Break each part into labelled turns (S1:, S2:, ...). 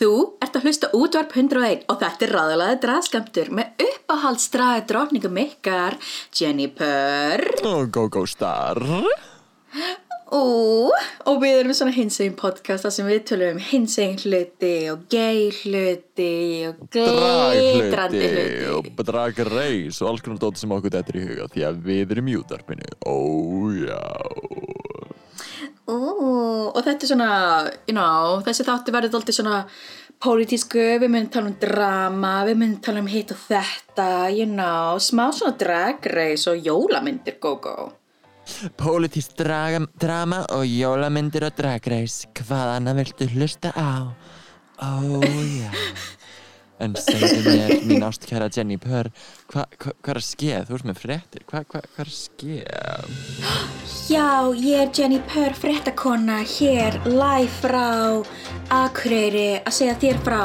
S1: Þú ert að hlusta útvarp 101 og þetta er ráðalaði draðskamtur með uppáhaldsdraði drókningum ykkar Jennifer.
S2: Og Go-Go Star.
S1: Ú, og við erum svona hinsegin podcast þar sem við tölum um hinsegin hluti og gay hluti og
S2: Dragluti
S1: hluti.
S2: Og dragreis og alls konar dóti sem okkur þetta er í huga því að við erum í útarpinu Ójá
S1: Ú, og þetta er svona, you know, þessi þáttu verður alltaf svona pólitísku, við myndum tala um drama, við myndum tala um hitt og þetta, you know, smá svona drag race og jólamyndir go-go.
S2: Politist drama og jólamyndir og dragreis Hvað annað viltu hlusta á? Ójá En segðu mér, mín ástkæra Jenny Purr Hvað hva, hva er að skeð? Þú ert með fréttir Hvað hva, er að skeð?
S1: Já, ég er Jenny Purr, fréttakona, hér, live frá Akureyri að segja þér frá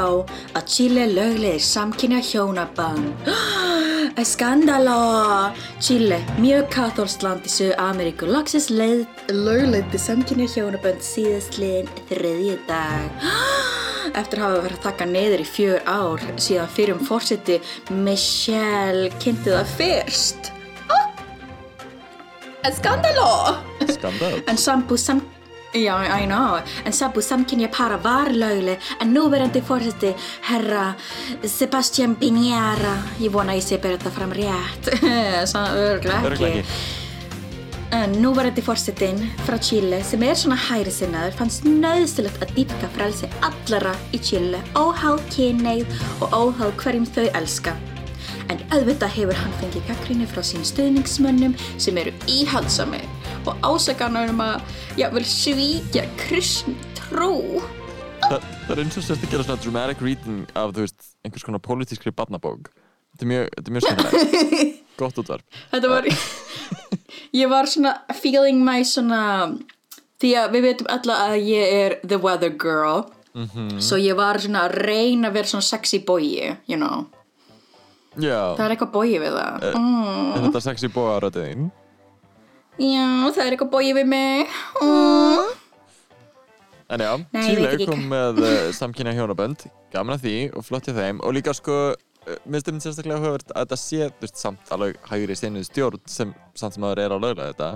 S1: að Chile lögleðir samkynja hjónaband. Skandalo! Chile, mjög katholst land í sögu Ameríku, lagsins lögleði samkynja hjónaband síðastliðin þriðji dag. Eftir að hafa verið að taka neyður í fjör ár síðan fyrir um fórseti Michelle kynnti það fyrst. Skandalo!
S2: Skandal
S1: En sambú sam... Já, I know. En sambú samkynja para var lögleg en núverandi fórseti herra Sebastian Piñera ég vona ég sé bera þetta fram rétt Svona örglega ekki. En núverandi fórsetin frá Chile sem er svona hæri sinnaður fannst nöðsilegt að dýpka frelsi allara í Chile óháð kynneið og óháð hverjum þau elska En auðvitað hefur hann fengið gaggrinni frá sín stuðningsmönnum sem eru íhaldsami og ásakanar um að jável svíkja kristn trú.
S2: Þa, Það er eins og sérst að gera svona dramatic reading af, þú veist, einhvers konar pólitískri barnabók. Þetta er mjög, þetta er mjög skemmtilegt. Gott útvarp.
S1: Þetta var, ég var svona feeling my svona, því að við veitum alla að ég er the weather girl, svo ég var svona að reyna að vera svona sexy boyi, you know.
S2: Já,
S1: Það er eitthvað boyi við það. Mm.
S2: er þetta sexy bóa röddinn?
S1: Já, það er eitthvað boyi við mig. Mm.
S2: En já,
S1: ekki
S2: kom með uh, samkynja hjónabönd, gaman að því og flott hjá þeim og líka sko, uh, minnst um sérstaklega hugavert að þetta sé, þú veist, samt alveg hægri sinni stjórn sem samt sem aður er á löglega þetta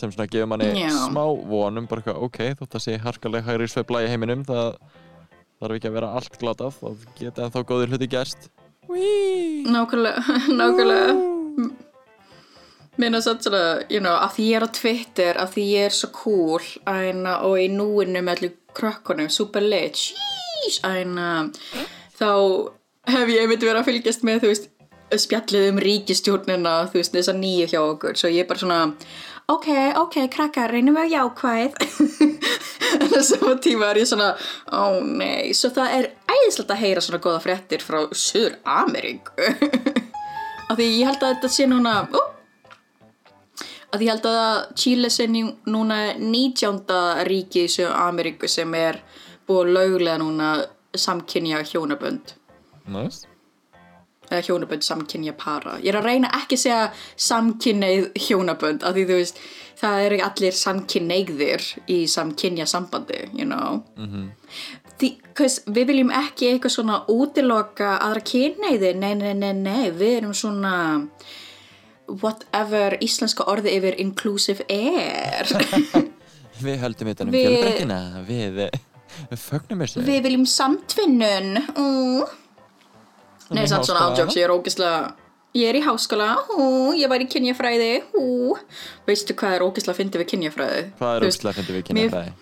S2: sem svona gefur manni
S1: Já.
S2: smá vonum bara eitthvað, ok, þótt að sé harkaleg hægri sveifla í heiminum, það þarf ekki að vera allt glatað, þá geta ennþá góðir hluti gerst
S1: Nákvæmlega, nákvæmlega. Minna satt svona, you know, að því ég er á Twitter, að því ég er svo cool, æna, og í núinu með allir krökkunum, super lit, æna, þá hef ég einmitt verið að fylgjast með, þú veist, spjallið um ríkistjórnina, þú veist, þessa nýju hjá okkur, svo ég er bara svona, ok, ok, krakkar, reynum við að jákvæð, en á sama tíma er ég svona, ó nei, svo það er æðislegt að heyra svona góða fréttir frá Suður Ameríku, af því ég held að þetta sé núna, ó, að ég held að Chile sé nú- núna 19. ríki í Suður Ameríku sem er búið að löglega núna samkynja hjónabönd
S2: Nice.
S1: eða hjónabönd samkynja para ég er að reyna ekki að segja samkynneið hjónabönd af því þú veist það eru allir samkynneigðir í samkynja sambandi you know. Því, hvers, við viljum ekki eitthvað svona útiloka aðra kynneiði nei, nei, nei, nei, við erum svona whatever íslenska orði yfir inclusive er
S2: Við höldum þetta um
S1: Við-
S2: fjölbreytina, við, við fögnum þessu.
S1: við viljum samtvinnun. Mm. Nei, samt svona ándjóks, ég er ógislega Ég er í háskóla, hú, ég var í kynjafræði, hú. Veistu hvað er ógislega fyndið við kynjafræði?
S2: Hvað er
S1: veist,
S2: úrslega fyndið við
S1: mér-
S2: kynna fræði?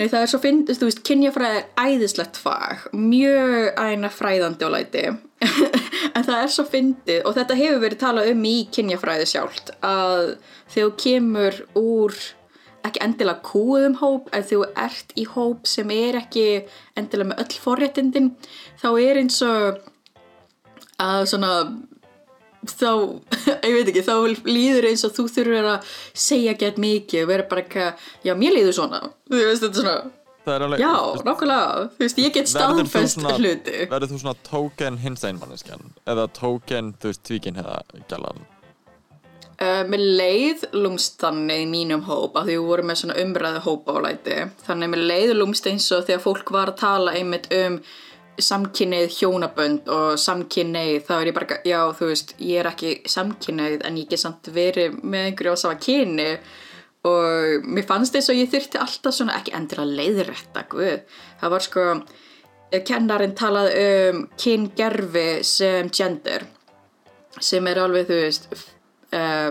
S1: Nei, það er svo fyndið, þú veist, kynjafræði er æðislegt fag. Mjög æna fræðandi og læti. En það er svo fyndið og þetta hefur verið talað um í kynjafræði sjálft að þegar þú kemur úr ekki endilega kúðum hóp en þú ert í hóp sem er ekki endilega með öll forréttindin þá er eins og að svona þá, ég veit ekki, þá líður eins og þú þurfur að segja gett mikið og vera bara eitthvað, já, mér líður svona. Þú veist, þetta svona,
S2: Það er alveg
S1: já, nákvæmlega. Þú veist, ég get staðfest hluti.
S2: Verður þú svona token hins einmanneskjan eða token, þú veist, tvíkin eða gælan
S1: Uh, með leið lúmst þannig í mínum hóp að því við vorum með svona umræðu hópa á læti. Þannig með leið lúmst eins og þegar fólk var að tala einmitt um samkynneið hjónabönd og samkynneið þá er ég bara, já þú veist ég er ekki samkynneið en ég get samt verið með einhverju á sama kyni og mér fannst þess að ég þurfti alltaf svona ekki endilega leiðrætta guð, það var sko kennarinn talaði um kyngerfi sem gender sem er alveg þú veist uh,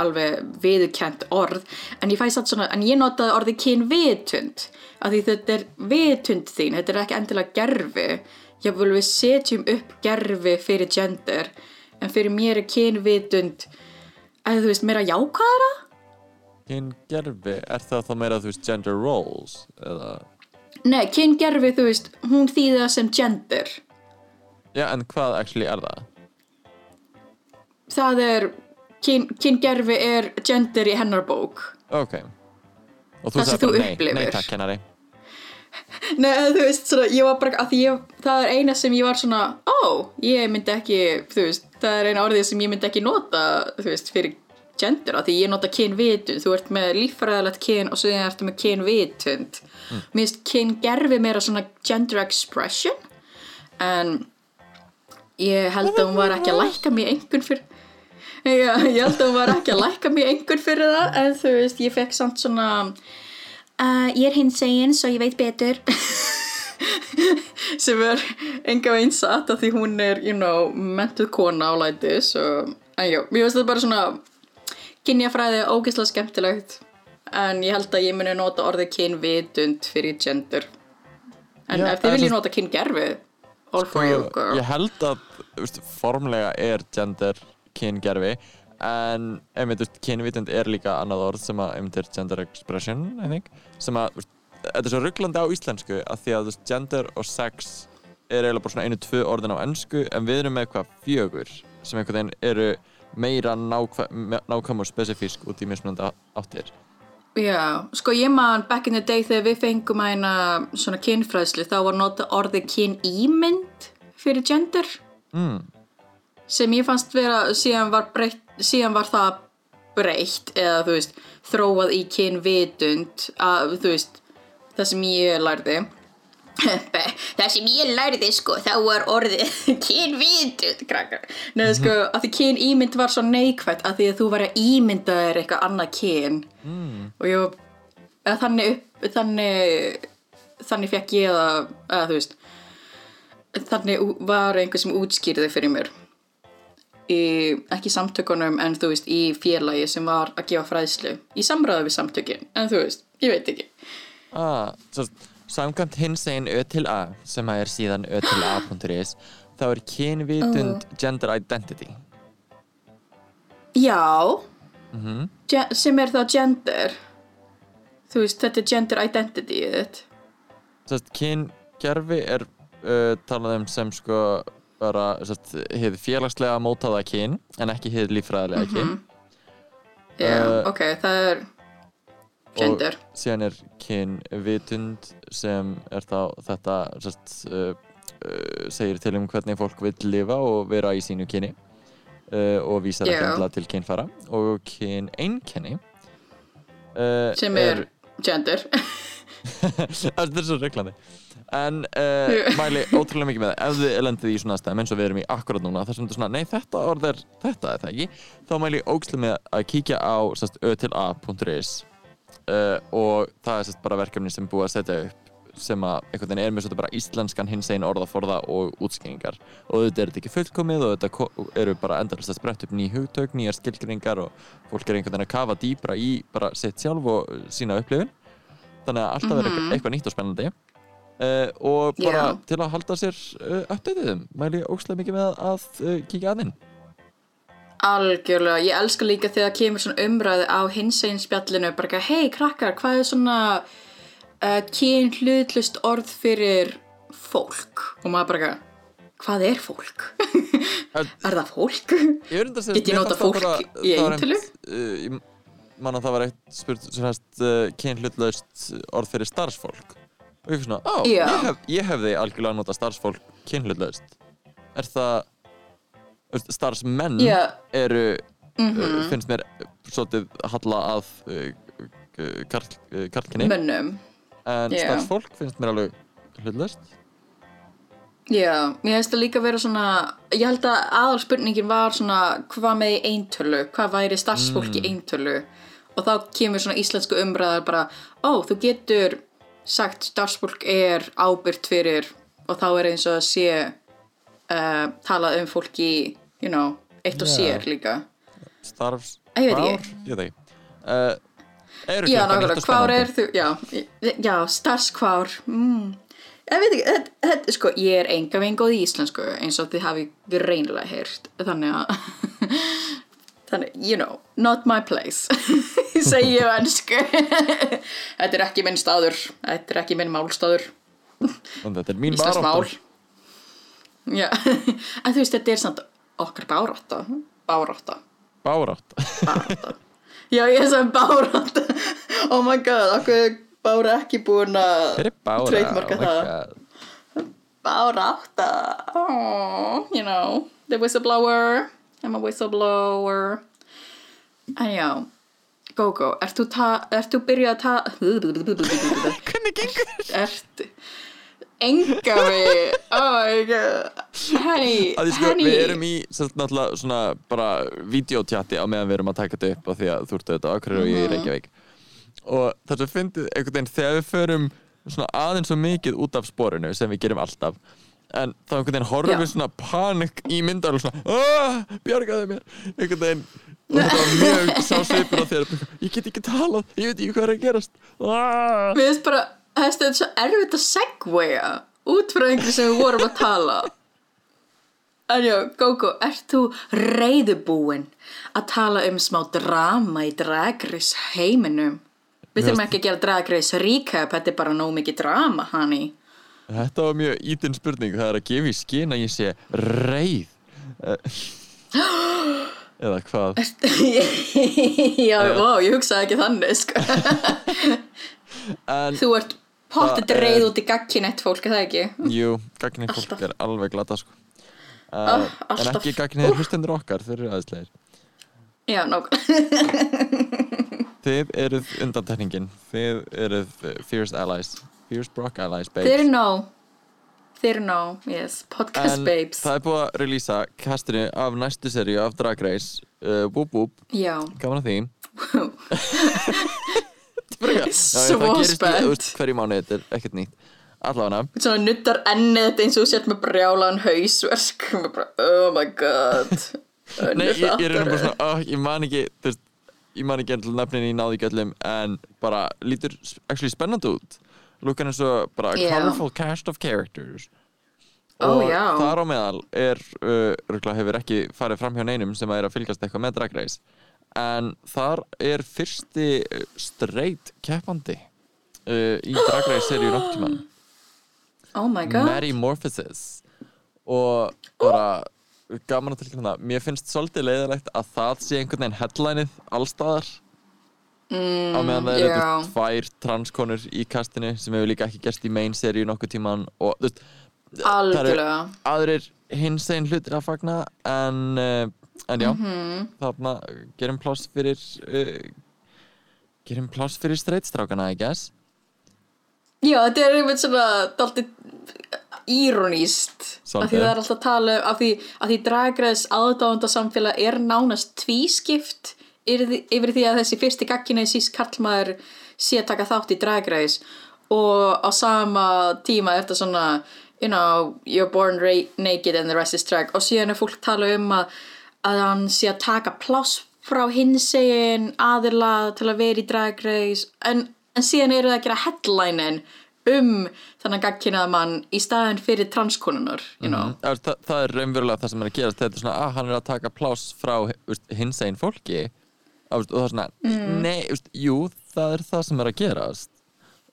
S1: alveg viðurkent orð en ég fæ satt svona, en ég notaði orðið kynvitund af því þetta er vitund þín, þetta er ekki endilega gerfi ég vil við setjum upp gerfi fyrir gender en fyrir mér er kynvitund að þú veist meira jákvæðara?
S2: Hinn gerfi, er það þá meira, þú veist, gender roles eða?
S1: Nei, kyngerfi þú veist, hún þýði það sem gender.
S2: Já, en hvað actually er það?
S1: það er kyn, kyngerfi er gender í hennar bók.
S2: Ok. Og þú sagði bara nei, nei takk kennari.
S1: Nei, þú veist, svona, ég var bara, ég, það er eina sem ég var svona, ó, ég myndi ekki, veist, það er eina orðið sem ég myndi ekki nota, veist, fyrir gender, að því ég nota kynvitund, þú ert með líffræðilegt kyn og svo ertu með kynvitund. Mér finnst kyngerfi meira svona gender expression, en ég held að hún var ekki að lækka mér einhvern fyrir, Já, ég held að hún var ekki að lækka mér einhvern fyrir það, en þú veist, ég fekk samt svona, uh, ég er hins eginn, svo ég veit betur. sem er enga veginn satt af því hún er, you know, mentuð kona á læti, svo, en já, mér finnst þetta bara svona kynjafræði ógeðslega skemmtilegt, en ég held að ég muni nota orðið kynvitund fyrir gender. En
S2: Já,
S1: ef þið viljið nota kyngerfi, all for you, girl.
S2: Ég held að, þú veist, formlega er gender kyngerfi en einmitt, kynvitund er líka annað orð sem að einmitt er gender expression, I think sem að, þetta er svo rugglandi á íslensku að því að, þú veist, gender og sex er eiginlega bara svona einu, tvö orðin á ennsku en við erum með eitthvað fjögur sem einhvern veginn eru meira nákvæm, og spesifísk út í mismunandi áttir.
S1: Já, sko ég man back in the day þegar við fengumæna svona kynfræðslu þá var nota orðið kynýmynd fyrir gender.
S2: Mm.
S1: Sem ég fannst vera síðan var, breytt, síðan var það breytt eða þú veist þróað í kynvitund að þú veist það sem ég lærði. Það sem ég lærði sko þá var orðið kynvitund krakkar. Neða sko að því kynýmynd var svo neikvætt að því að þú var að ímynda þér eitthvað annað kyn.
S2: Mm.
S1: og ég þannig upp þannig þannig fekk ég það eða þú veist þannig var einhver sem útskýrði fyrir mér í, ekki samtökunum en þú veist í félagi sem var að gefa fræðslu í samræðu við samtökin. En þú veist, ég veit ekki.
S2: Ah, svo, samkvæmt hins einn Ö til A sem að er síðan Ö til A.is þá er kynvitund gender identity.
S1: Já.
S2: Mm
S1: ge- sem er þá gender. Þú veist, þetta er gender identity
S2: Sest, kyngerfi er uh, talað um sem sko bara hið félagslega mótaða kyn en ekki hið líffræðilega kyn.
S1: Já,
S2: Uh,
S1: ok, það er gender.
S2: Og síðan er kynvitund sem er þá þetta sest, uh, uh, segir til um hvernig fólk vil lifa og vera í sínu kyni uh, og vísar ekki
S1: Já.
S2: endla til kynfara. Og kyneinkenni uh,
S1: sem er, gender.
S2: Þetta er svo reglandi en uh, mæli ótrúlega mikið með það ef þið lendið í svona stæðum eins og við erum í akkurat núna þar sem þetta er svona, nei þetta orð er þetta er það ekki, þá mæli ég ógslega með að kíkja á ö-til-a.is uh, og það er sest, bara verkefni sem er búið að setja upp sem að einhvern veginn er með svolítið bara íslenskan hins einn orðaforða og útskýringar. Og þetta er þetta ekki fullkomið og þetta eru bara endalist að spretta upp ný hugtök, nýjar skilgringar og fólk er einhvern veginn að kafa dýbra í bara sitt sjálf og sína upplifun. Þannig að alltaf er eitthvað, eitthvað nýtt og spennandi uh, og bara
S1: Já.
S2: til að halda sér uh, uppdætiðum mæli ég ókslega mikið með að uh, kíkja aðinn
S1: Algjörlega, ég elska líka þegar kemur svona umræði á hinsegin spjallinu bara ekki, hei krakkar, hvað er svona kyn hlutlust orð fyrir fólk og maður bara ekki, hvað er fólk? Er það fólk?
S2: Að
S1: Get ég
S2: það
S1: fólk
S2: bara-
S1: í eintölu?
S2: Ég man að það var eitt spurt sem hægt uh, kynhlutlaust orð fyrir starfsfólk og ég fyrir svona, á,
S1: Já.
S2: ég, hef, ég hefði algjörlega notað starfsfólk kynhlutlaust. Er það þú veist, starfsmenn
S1: Já,
S2: eru uh, finnst mér svolítið halla að uh, uh, karl, uh, karlkinni
S1: mönnum.
S2: en
S1: Já.
S2: starfsfólk finnst mér alveg hlutlaust.
S1: Já, mér finnst það líka vera svona, ég held að aðal spurningin var svona hvað með í eintölu, hvað væri starfsfólk í eintölu? Og þá kemur svona íslensku umræðar bara, ó, þú getur sagt starfsfólk er ábyrgt fyrir og þá er eins og að sé uh, talað um fólk í, you know, eitt og
S2: Já.
S1: sér líka.
S2: starfs
S1: Ég veit ekki.
S2: Ég veit ekki uh,
S1: Já, nákvæmlega, hvár er þú, já, já, starfskvár, mm. Ég veit ekki, þetta, þetta, sko, ég er enga veginn góð í íslensku eins og þið hafi reynilega heyrt, þannig að, þannig, you know, not my place, segi ég ennsku. þetta er ekki minn staður, þetta er ekki minn málstaður,
S2: þetta er mín barátta.
S1: Já, en þú veist, þetta er samt okkar bárátta, bárátta.
S2: Barátta
S1: Bárátta. Já, ég sagði bárátta. Oh my god, okkur bára ekki búin að trademarka
S2: Oh
S1: það.
S2: God.
S1: Bárátta. Oh, you know, the whistleblower. I'm a whistleblower. En já, Gogo, ert þú, ert þú byrjað að ta...
S2: Hvernig gengur?
S1: Ert... Enga. Oh. Henny,
S2: Að því sko, við erum í sérst svona bara videotjatti á meðan við erum að taka þetta upp af því að þú ert auðvitað ákveður og
S1: Mhm.
S2: ég er Reykjavík og það sem fyndið einhvern veginn þegar við förum svona aðeins og mikið út af sporinu sem við gerum alltaf en þá einhvern veginn horfum við svona panik í myndar og svona "Ah, bjargaðu mér einhvern veginn og þetta var mjög sásvipur á þér ég get ekki talað, ég veit ekki hvað er að gerast ah.
S1: Mér finnst bara, þetta er svo erfitt að segwaya út frá einhverju sem við vorum að tala. En já, Gogo, ert þú reyðubúin að tala um smá drama í dragris heiminum? Við þurfum ekki að gera dragris recap, þetta er bara nóg mikið drama, honey.
S2: Þetta var mjög ítinn spurning, það er að gefa í skinn að ég sé reið Eh, Eða hvað
S1: já, vá, ég hugsaði ekki þannig, sko.
S2: En
S1: Þú ert pottet reið út í gagkinett fólk, er það ekki?
S2: jú, gagnið fólk er alveg glata sko. uh,
S1: Ah,
S2: En ekki gagnið hlustendur okkar, þeir eru aðeinslegir
S1: Já, nákvæmlega.
S2: Þið eruð undantekningin Þið eruð uh, Fierce Allies Fierce Brock Allies,
S1: Þeir
S2: babes
S1: eru nóg. Þeir nóg, yes. Podcast
S2: En
S1: babes.
S2: það er búið að releasa kastinu af næstu seríu af Drag Race uh, Whoop whoop,
S1: Já.
S2: gaman að því
S1: Svo
S2: í,
S1: spennt.
S2: hverju mánu, þetta er ekkert nýtt Allavega
S1: Svona nuttar ennið þetta eins og þú sért með brjálaðan hausverk. Oh my god.
S2: Nei, ég, ég er bara svona, oh, ég man ekki þú veist, ég man ekki alltaf náði ekki öllum en bara lítur actually spennandi út og bara a
S1: Já.
S2: colorful cast of characters
S1: Ó,
S2: og
S1: já.
S2: þar á meðal er uh, hefur ekki farið fram hjá neinum sem er að fylgjast eitthvað með Drag Race en þar er fyrsti uh, straight keppandi uh, í Drag Race seríu nokkutíman
S1: Oh my god.
S2: Metamorphosis og bara gaman að tilkynna það mér finnst svolítið leiðilegt að það sé einhvern veginn headlineið allstaðar mm, á meðan það eru veist, tvær transkonur í kastinu sem hefur líka ekki gerst í main seríu nokkuð tíman og þú veist, það eru aðrir hins einn hlutir að fagna en, uh, en já
S1: Mhm.
S2: þarna gerum pláss fyrir uh, gerum pláss fyrir streitstrákana I guess.
S1: Já, þetta er einmitt svona dálítið íroníst af því það er alltaf að tala um af því, því dragræðs aðdáðanda samfélag er nánast tvískipt yfir því, að þessi fyrsti gagginni síst karlmaður sé að taka þátt í dragræðs og á sama tíma er þetta svona you know, you're born naked and the rest is drag. Og síðan er fólk tala um að, að hann sé að taka pláss frá hinsegin aðila til að vera í dragræðs en, en síðan eru það að gera headline-in um þannig gagkinnaða mann í staðin fyrir transkonunar you know.
S2: Það, það, það er raunverulega það sem er að gerast. Þetta er svona að hann er að taka pláss frá hins einn fólki og, það er svona, nei, veist, jú það er það sem er að gerast.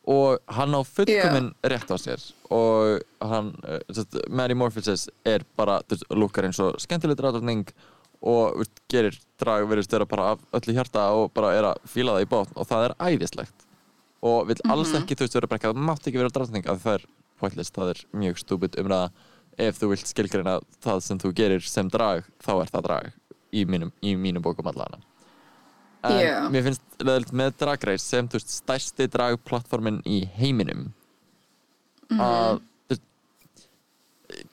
S2: Og hann á fullkomin rétt á sér. Og hann, sest, Mary Morpheus er bara, lukkar eins og skemmtileg drátning og veist, gerir drag verið störa bara af öllu hjarta og bara er að fíla það í bótt og það er æðislegt. Og vil alls ekki, þú veist, vera bara ekki að það mátt ekki vera drátning að það er pointless, það er mjög stúbid umræða. Ef þú vilt skilgreina það sem þú gerir sem drag, þá er það drag í mínum, í mínum bókum allavega en
S1: Já.
S2: mér finnst leðilt með Drag Race sem þú veist, stærsti dragplattformin í heiminum. Að þú veist,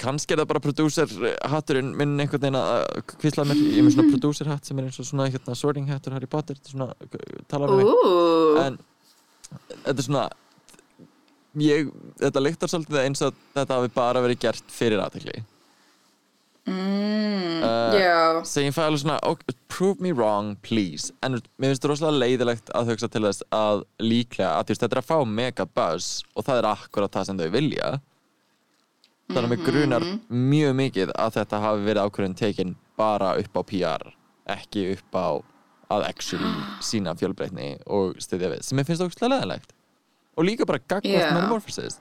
S2: kannski er það bara producer hatturinn minn einhvern veginn að kvísla mér. Ég er með svona producer hatt sem er eins og svona hérna, sorting hattur Harry Potter, er svona en þetta er svona ég, þetta lyktar svolítið eins og þetta hafi bara verið gert fyrir aðtekli
S1: mm,
S2: uh,
S1: já,
S2: segjum það alveg svona ok, prove me wrong please. En mér finnst það rosalega leiðilegt að hugsa til þess að líklega að þú veist, þetta er að fá mega buzz og það er akkurat það sem þau vilja. Þannig að mig grunar mjög mikið að þetta hafi verið ákvörðin tekin bara upp á PR ekki upp á að actually sína fjölbreytni og styðja við sem ég finnst ógustlega leðilegt og líka bara gagvart
S1: Já.
S2: metamorphosis.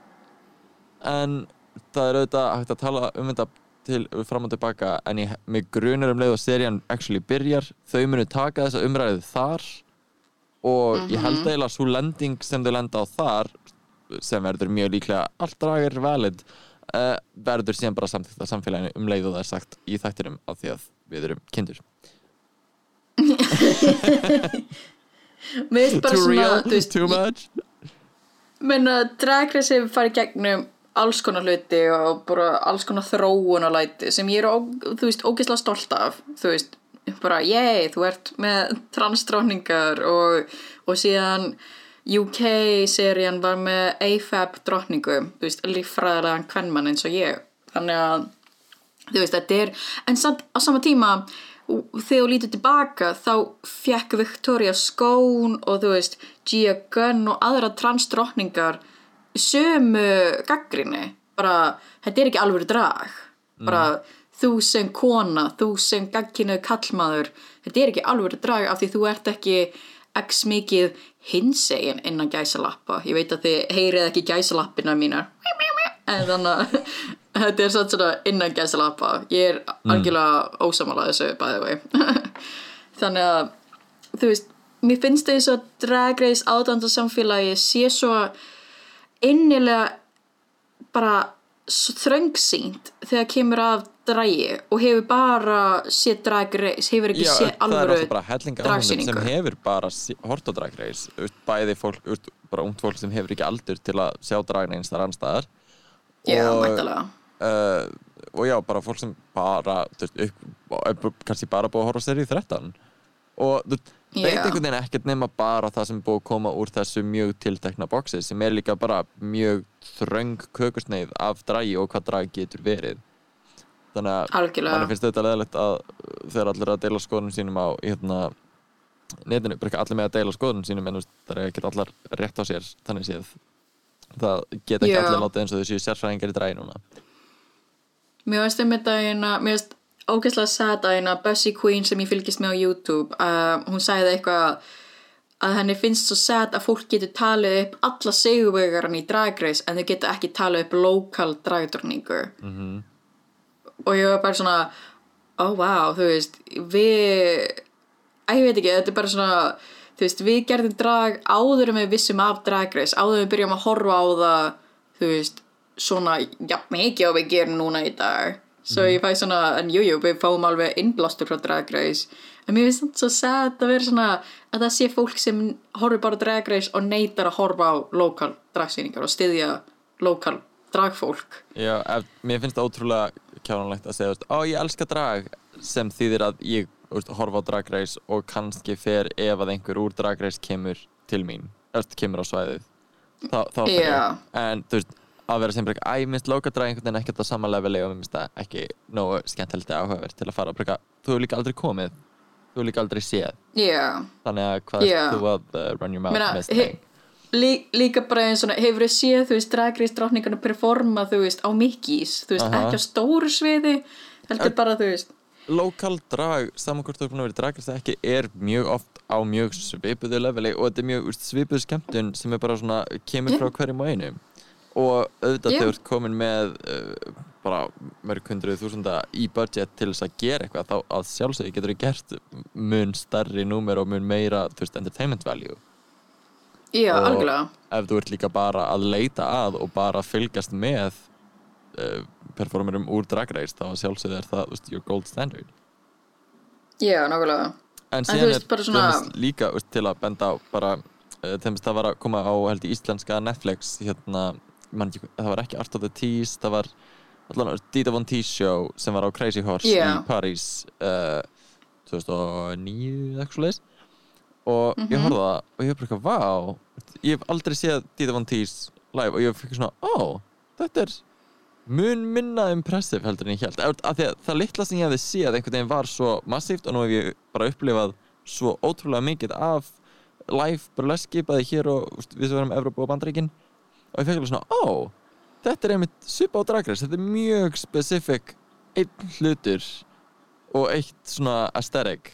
S2: En það er auðvitað hægt að tala um þetta til fram og tilbaka en ég, mig grunar um leið og serían actually byrjar. Þau munu taka þessa umræðu þar og ég held eiginlega svo lending sem þau lenda á þar sem verður mjög líklega allt dragar valid uh, verður síðan bara samþýtt að samfélaginu um leið og það er sagt í þættinum af því að við erum kindur.
S1: Mér finnst bara
S2: Too
S1: svona
S2: real,
S1: þú veist,
S2: too much?
S1: menna Drag Race hefur farið gegnum alls konar hluti og bara alls konar þróun og læti sem ég er, þú veist, ógeðslega stolt af. Þú veist, bara, yey, þú ert með transdróningar og, og síðan UK-serían var með AFAB dróningu, þú veist, líffræðilegan kvennmann eins og ég, þannig að þú veist, þetta er, en samt á sama tíma þegar þú lítur tilbaka þá fekk Victoria Scone og þú veist, Gia Gunn og aðra transdrottningar sömu gaggrinni bara, þetta er ekki alveg drag. Bara, þú sem kona þú sem gagkinuð kallmaður þetta er ekki alveg drag af því þú ert ekki x mikið hinsegin innan gæsalappa. Ég veit að þið heyrið ekki gæsalappina mínar en þannig að þetta er svona innan gæsalappa. Ég er algjörlega ósamála þessu bæði þannig að þú veist, mér finnst þess að Drag Race áðanda samfélagi sé svo innilega bara svo þröngsýnt þegar kemur af dragi og hefur bara séð Drag Race, hefur ekki séð alvöru
S2: áhengum sem
S1: dragsýningu.
S2: hefur bara hort á Drag Race. Þú veist, bæði fólk, veist, bara ungt fólk sem hefur ekki aldur til að sjá Drag Race þar anstæðar
S1: Já, væntalega
S2: uh, og já, bara fólk sem bara þú veist, kannski bara búið að horfa á serið 13 og þú veist, veit einhvern veginn ekkert nema bara það sem búið að koma úr þessu mjög tiltekna boxi sem er líka bara mjög þröng kökusneið af dragi og hvað drag getur verið. Þannig að manni finnst þetta leðilegt að þegar allir að deila skoðunum sínum á hérna netinu, bara ekki allir með að deila skoðunum sínum en það er ekkert allar rétt á sér þannig séð. Það geta ekki
S1: Já.
S2: allir látið eins og þau séu sérfræðingar í dragi núna.
S1: Mér veist um þetta eina, mér veist ógeðslega sad að eina Bessie Queen sem ég fylgist með á YouTube. Uh, hún sagði eitthvað að henni finnst svo sad að fólk getur talið upp alla segurvegaran í Drag Race en þau getur ekki talið upp lokal dragdurningu -hmm. og ég var bara svona oh wow, þú veist við, að ég veit ekki, þetta er bara svona þú veist, við gerðum drag áður en við vissum af Drag Race áður en við byrjum að horfa á það þú veist, svona já, mikið og við gerum núna í dag svo ég fæ svona, en jújú, jú, við fáum alveg innblástur frá Drag Race. En mér finnst þetta svo sad að vera svona að það sé fólk sem horfir bara Drag Race og neytar að horfa á lokal dragsýningar og styðja lokal dragfólk.
S2: Já, ef, mér finnst það ótrúlega kjánulegt að segja, ó ég elska drag sem þýðir að ég veist, horfa á Drag Race og kannski fer ef að einhver úr Drag Race kemur til mín, eftir kemur á svæðið. Þá, þá fer
S1: Já.
S2: ég en þú veist, að vera sem bara, æ, minnst loka drag einhvern veginn ekkert á sama leveli og minnst það ekki nógu skemmtilegt eða áhugavert til að fara. Að breyka, þú hefur líka aldrei komið. Þú hefur líka aldrei séð.
S1: Já,
S2: þannig að hvað
S1: Já.
S2: er þú að uh, run your mouth
S1: Meina, he,
S2: thing
S1: lí, líka bara eins svona hefur þið séð, þú veist, dragreist drátningarna performa, þú veist, á Mickey's, þú veist,
S2: Aha.
S1: ekki á stóru sviði heldur bara, þú veist.
S2: Lokal drag, saman hvort þú er búin að vera dragast eða ekki, er mjög oft á mjög svipuðu leveli og þetta er mjög svipuðu skemmtun sem er bara svona kemur frá hverjum og einu og auðvitað
S1: Já.
S2: þegar þú ert komin með uh, bara mörg hundruð þúsunda í budget til þess að gera eitthvað þá að sjálfsögðu getur þú gert mun starri númer og mun meira þú veist, entertainment value
S1: Já,
S2: Og-
S1: algjörlega.
S2: ef þú ert líka bara að leita að og bara fylgjast með uh, performerum úr Drag Race þá að sjálfsögðu er það þú veist, your gold standard
S1: Já, nákvæmlega.
S2: en síðan
S1: veist,
S2: er
S1: bara svona-
S2: líka veist, til að benda á bara uh, þeim það var að koma á held í íslenska Netflix hérna, ekki, það var ekki Art of the Tease það var allan Dita Von Teese show sem var á Crazy Horse
S1: Já.
S2: í París uh, 2009 eða eitthvað svoleiðis og
S1: Mhm.
S2: ég horfði á það og ég hef bara eitthvað, vá ég hef aldrei séð Dita Von Teese live og ég fikk svona, ó, þetta er mun minna impressive heldur en ég held af því að það litla sem ég hefði séð einhvern veginn var svo massíft og nú hef ég bara upplifað svo ótrúlega mikið af live burleski bæði hér og við sem verðum Evrópu og Bandaríkin og ég fekk alveg svona, ó þetta er einmitt svipa á dragreis þetta er mjög specific einn hlutur og eitt svona aesthetic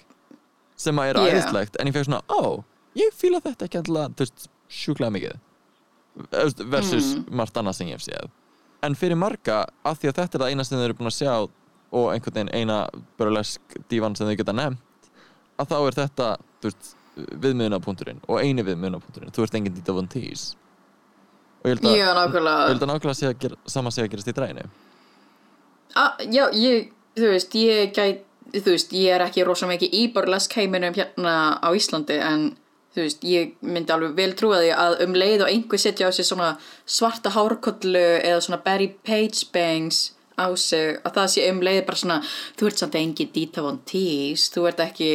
S2: sem að er
S1: Yeah.
S2: æðislegt. En ég fekk svona, ó, ég fíla þetta ekki alltaf, þú veist, sjúklega mikið. Versus margt annað sem ég hef séð. En fyrir marga, af því að þetta er það eina sem þau eru búin að sjá og einhvern veginn eina burlesk dívan sem þau geta nefnt að þá er þetta, þú veist viðmiðunapunkturinn og eini viðmiðunapunkturinn þú ert enginn Dita Von Teese og ég held að,
S1: Já,
S2: ég
S1: nákvæmlega.
S2: held að nákvæmlega sé að gera, sama sé að gerast í dræginu
S1: Ah, já, ég, þú veist, ég gæt, þú veist, ég er ekki rosa mikið í burlesk heiminum hérna á Íslandi en þú veist, ég myndi alveg vel trúa því að um leið og einhver setja á sig svona svarta hárkollu eða svona Barry Page bangs á sig að það sé um leið bara svona þú ert samt engin Dita Von Teese þú ert ekki,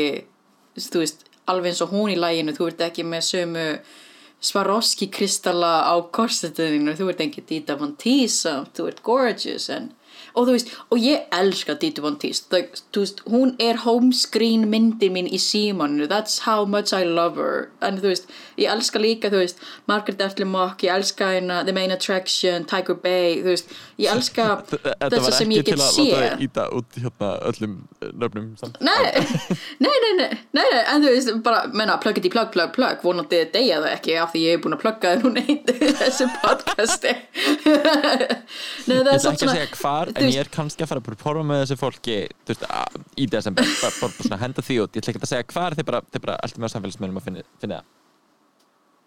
S1: þú veist alveg eins og hún í læginu, þú ert ekki með sömu Swarovski kristalla á korsetinu, þú ert engin Dita Von Teese samt, þú ert gorgeous en og þú veist, og ég elska Dita Von Teese. Það, þú veist, hún er homescreen myndi mín í símanu that's how much I love her. En þú veist, ég elska líka, þú veist Margaret Atlee Mock, ég elska hérna The Main Attraction, Tiger Bay, þú veist ég elska
S2: Þetta
S1: þessa
S2: var
S1: sem
S2: ekki
S1: ég
S2: til
S1: get
S2: að láta þig íta út hérna öllum eh, nöfnum samt.
S1: Nei, nei, nei, nei, en þú veist, bara, menna, plug it í plug, plug, plug, vonandi deyja það ekki af því ég er búin að plugga það núna í þessu podcasti. nei, það
S2: Ég
S1: er
S2: ætla
S1: samt
S2: ekki að
S1: svona,
S2: segja hvar, en ég er kannski að fara að performa með þessu fólki þú veist, að, í desember, svona henda því út. Ég ætla ekki að segja hvar, þið bara, þið bara alltaf með samfélagsmennum að finna, finna það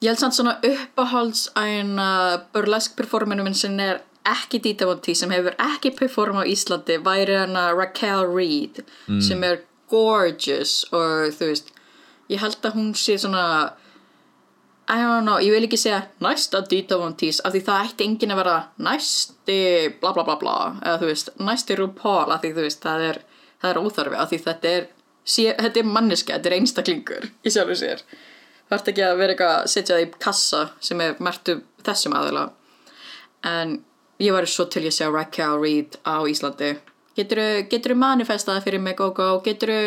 S1: ég held samt svona uppáhalds að burlesk performinu minn sem er ekki Dita Von Teese, sem hefur ekki performa á Íslandi, væri hana Raquel Reed, sem er gorgeous og þú veist, ég held að hún sé svona I don't know, ég vil ekki segja næsta Dita Von Teese af því það ætti enginn að vera næsti bla bla bla bla eða þú veist, næsti RuPaul af því þú veist, það er, það er óþarfi af því þetta er, sé, þetta er manneska þetta er einstaklingur í sjálfu sér ert ekki að vera eitthvað að setja það í kassa sem er mertu þessum aðila. En ég var svo til ég að sjá Raquel Reed á Íslandi. Getur þú manifestaði fyrir mig Gogo getur þú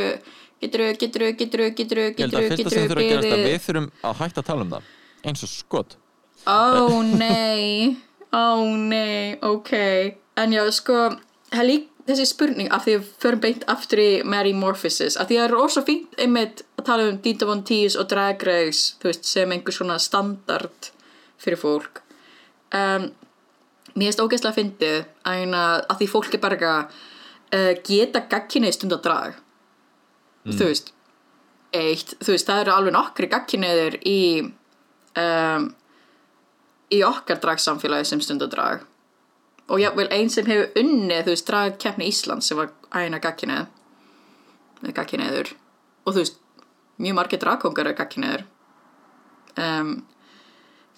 S1: getur þú getur þú getur þú þú
S2: Ég held að
S1: þú
S2: fyrsta sem
S1: getur
S2: þurfa að gerast að við þurfum að hætta að tala um það. Eins og skot.
S1: Ó nei, ó nei, ok. En já, sko, það lík þessi spurning af því að förum beint aftur í Mary Morphosis af því að það er rosa fínt einmitt að tala um Dita Von Teese og Drag Race þú veist, sem einhver svona standard fyrir fólk. Um, Mér finnst ógeðslega fyndið að, eina- að því fólk er bara uh, geta gagkinni stund að drag þú veist eitt, þú veist, það eru alveg nokkri gagkinniður í um, í okkar dragsamfélagi sem stundadrag og jável einn sem hefur unnið þú veist dragkeppni Íslands sem var æna gagkinnið gagkinniður og þú veist mjög margir dragkongar er gagkinniður um,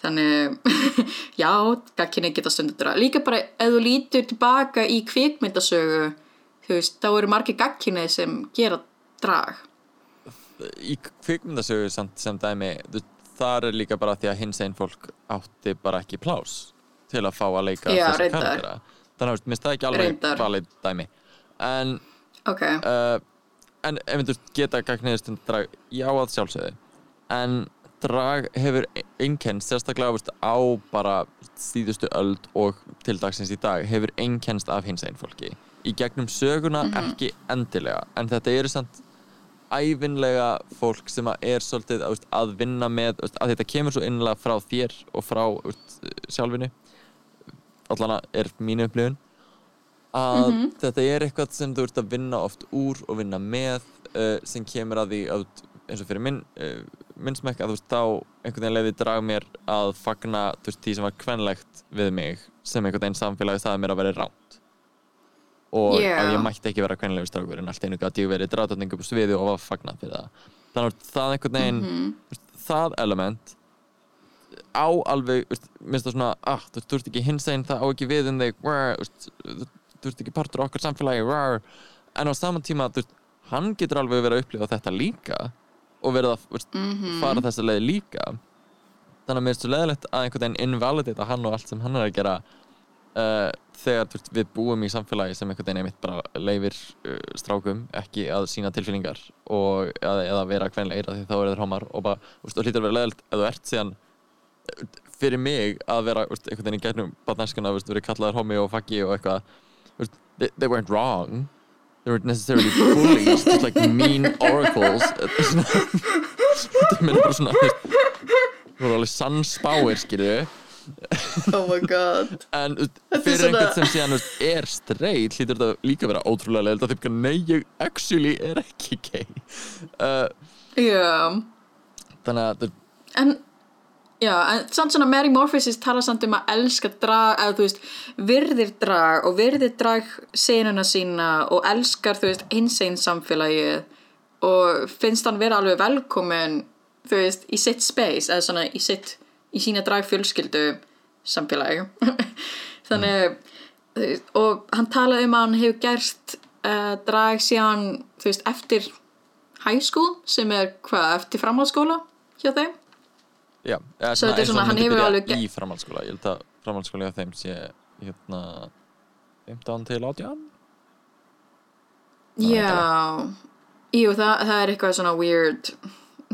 S1: þannig já, gagkinnið geta stundadrag líka bara ef þú lítur tilbaka í kvikmyndasögu þú veist, þá eru margir gagkinnið sem gera drag.
S2: Í kvikmyndasögu samt sem dæmi þar er líka bara því að hins einn fólk átti bara ekki plás til að fá að leika
S1: Já,
S2: þessa karaktera þannig að mér staði ekki alveg valið dæmi. En
S1: ok,
S2: uh, en ef þú geta gagniðist um drag, já að sjálfsögðu. En drag hefur einkennst sérstaklega veist, á bara síðustu öld og til dagsins í dag hefur einkennst af hins einn fólki. Í gegnum söguna ekki endilega. En þetta eru samt æfinlega fólk sem er svolítið að vinna með, að þetta kemur svo innlega frá þér og frá þú sjálfinu allana er mínu upplifun. Að þetta er eitthvað sem þú ert að vinna oft úr og vinna með uh, sem kemur að því að, eins og fyrir minn, uh, minn smekk að þú veist þá einhvern veginn leiði drag mér að fagna þú veist því sem var kvenlegt við mig sem einhvern veginn samfélagi það mér að vera ránt og
S1: Já.
S2: að ég mætti ekki vera kvenlegur strákur en allt einu gæti ég verið á sviði og var fagnað fyrir það. Þannig að það einhvern veginn þú veist, það element á alveg, minnst það svona ah, þú ert ekki hins einn, það á ekki við um þig þú ert ekki partur okkar samfélagi rrr. en á saman tíma þú hann getur alveg verið að upplifa þetta líka og verið að þú veist, fara þessa leið líka þannig að mér finnst svo leðilegt að einhvern veginn invalidita hann og allt sem hann er að gera uh, þegar veist, við búum í samfélagi sem einhvern veginn einmitt bara leifir uh, strákum ekki að sína tilfinningar og, eða, eða vera kvenleir af því þá eru þeir homar og og hlýtur að vera leðilegt ef þú ert síðan fyrir mig að vera veist, einhvern veginn í gegnum batnænskuna þú veist, verið kallaður homi og faggi og eitthvað veist, they, they weren't wrong. They weren't necessarily bullies just like mean oracles. Þetta er bara svona þú voru alveg sannspáir skilju
S1: oh my god.
S2: En fyrir einhvern sem síðan veist, er straight hlýtur þetta líka að vera ótrúlega leiðilegt að því að nei, ég actually er ekki gay. Uh,
S1: já,
S2: þannig að
S1: en já, en samt svona Mary Morpheus tala samt um að elska drag eða þú veist, virðir drag og virðir drag senuna sína og elskar þú veist, hinsegin samfélagið og finnst hann vera alveg velkomin þú veist, í sitt space eða svona í sitt, í sína drag fjölskyldu samfélagi. Þannig þú veist, og hann talaði um að hann hefur gerst uh, drag síðan þú veist, eftir high school sem er hvað, eftir framhaldsskóla hjá þeim
S2: Já, eða
S1: Svo þetta er svona, hann hefur alveg
S2: í framhaldsskóla, ég held að framhaldsskóla þeim sé hérna 15 til 18
S1: Já, jú, það, það er eitthvað svona weird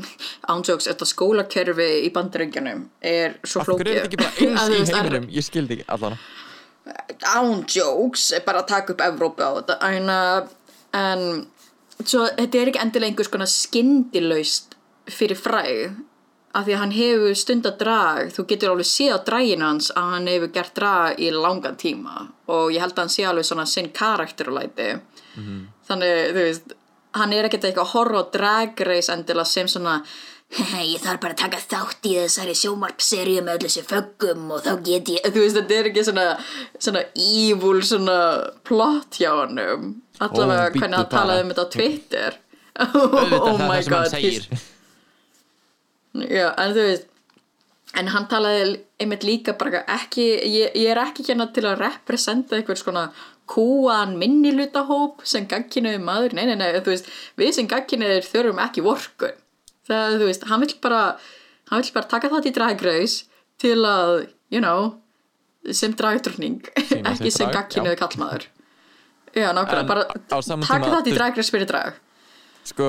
S1: ánsjóks, þetta skólakerfi í bandaríkjanum er svo
S2: Af hverju
S1: flókið
S2: er þetta ekki bara eins í heiminum? Ég skildi ekki allan.
S1: Ánsjóks er bara að taka upp Evrópa á þetta. En, uh, en svo þetta er ekki endilega einhvers konar skyndilaust fyrir fræð af því að hann hefur stund að drag þú getur alveg séð á draginu hans að hann hefur gert drag í langan tíma og ég held að hann sé alveg svona sinn karakterulæti þannig þú veist hann er ekkert eitthvað á drag race endilega sem svona ég þarf bara að taka þátt í þessari sjómarpserju með öllu þessu föggum og þá get ég þú veist þetta er ekki svona svona evil svona plot hjá honum. Allavega hvernig hann talaði um þetta á Twitter. Oh
S2: það er
S1: my
S2: það sem hann
S1: god
S2: segir
S1: Já, en þú veist en hann talaði einmitt líka bara ekki, ég, ég er ekki hérna til að representa einhvers svona kúan minnilutahóp sem gagkinuði maður, nei, nei, nei, þú veist við sem gagkinuðir þurfum ekki vorkun það, þú veist, hann vill bara hann vill bara taka það til dragraus til að, you know sem dragdröfning, ekki sem gagkinuði kallmaður Já, nákvæmlega, bara taka það til dragraus fyrir drag.
S2: Sko,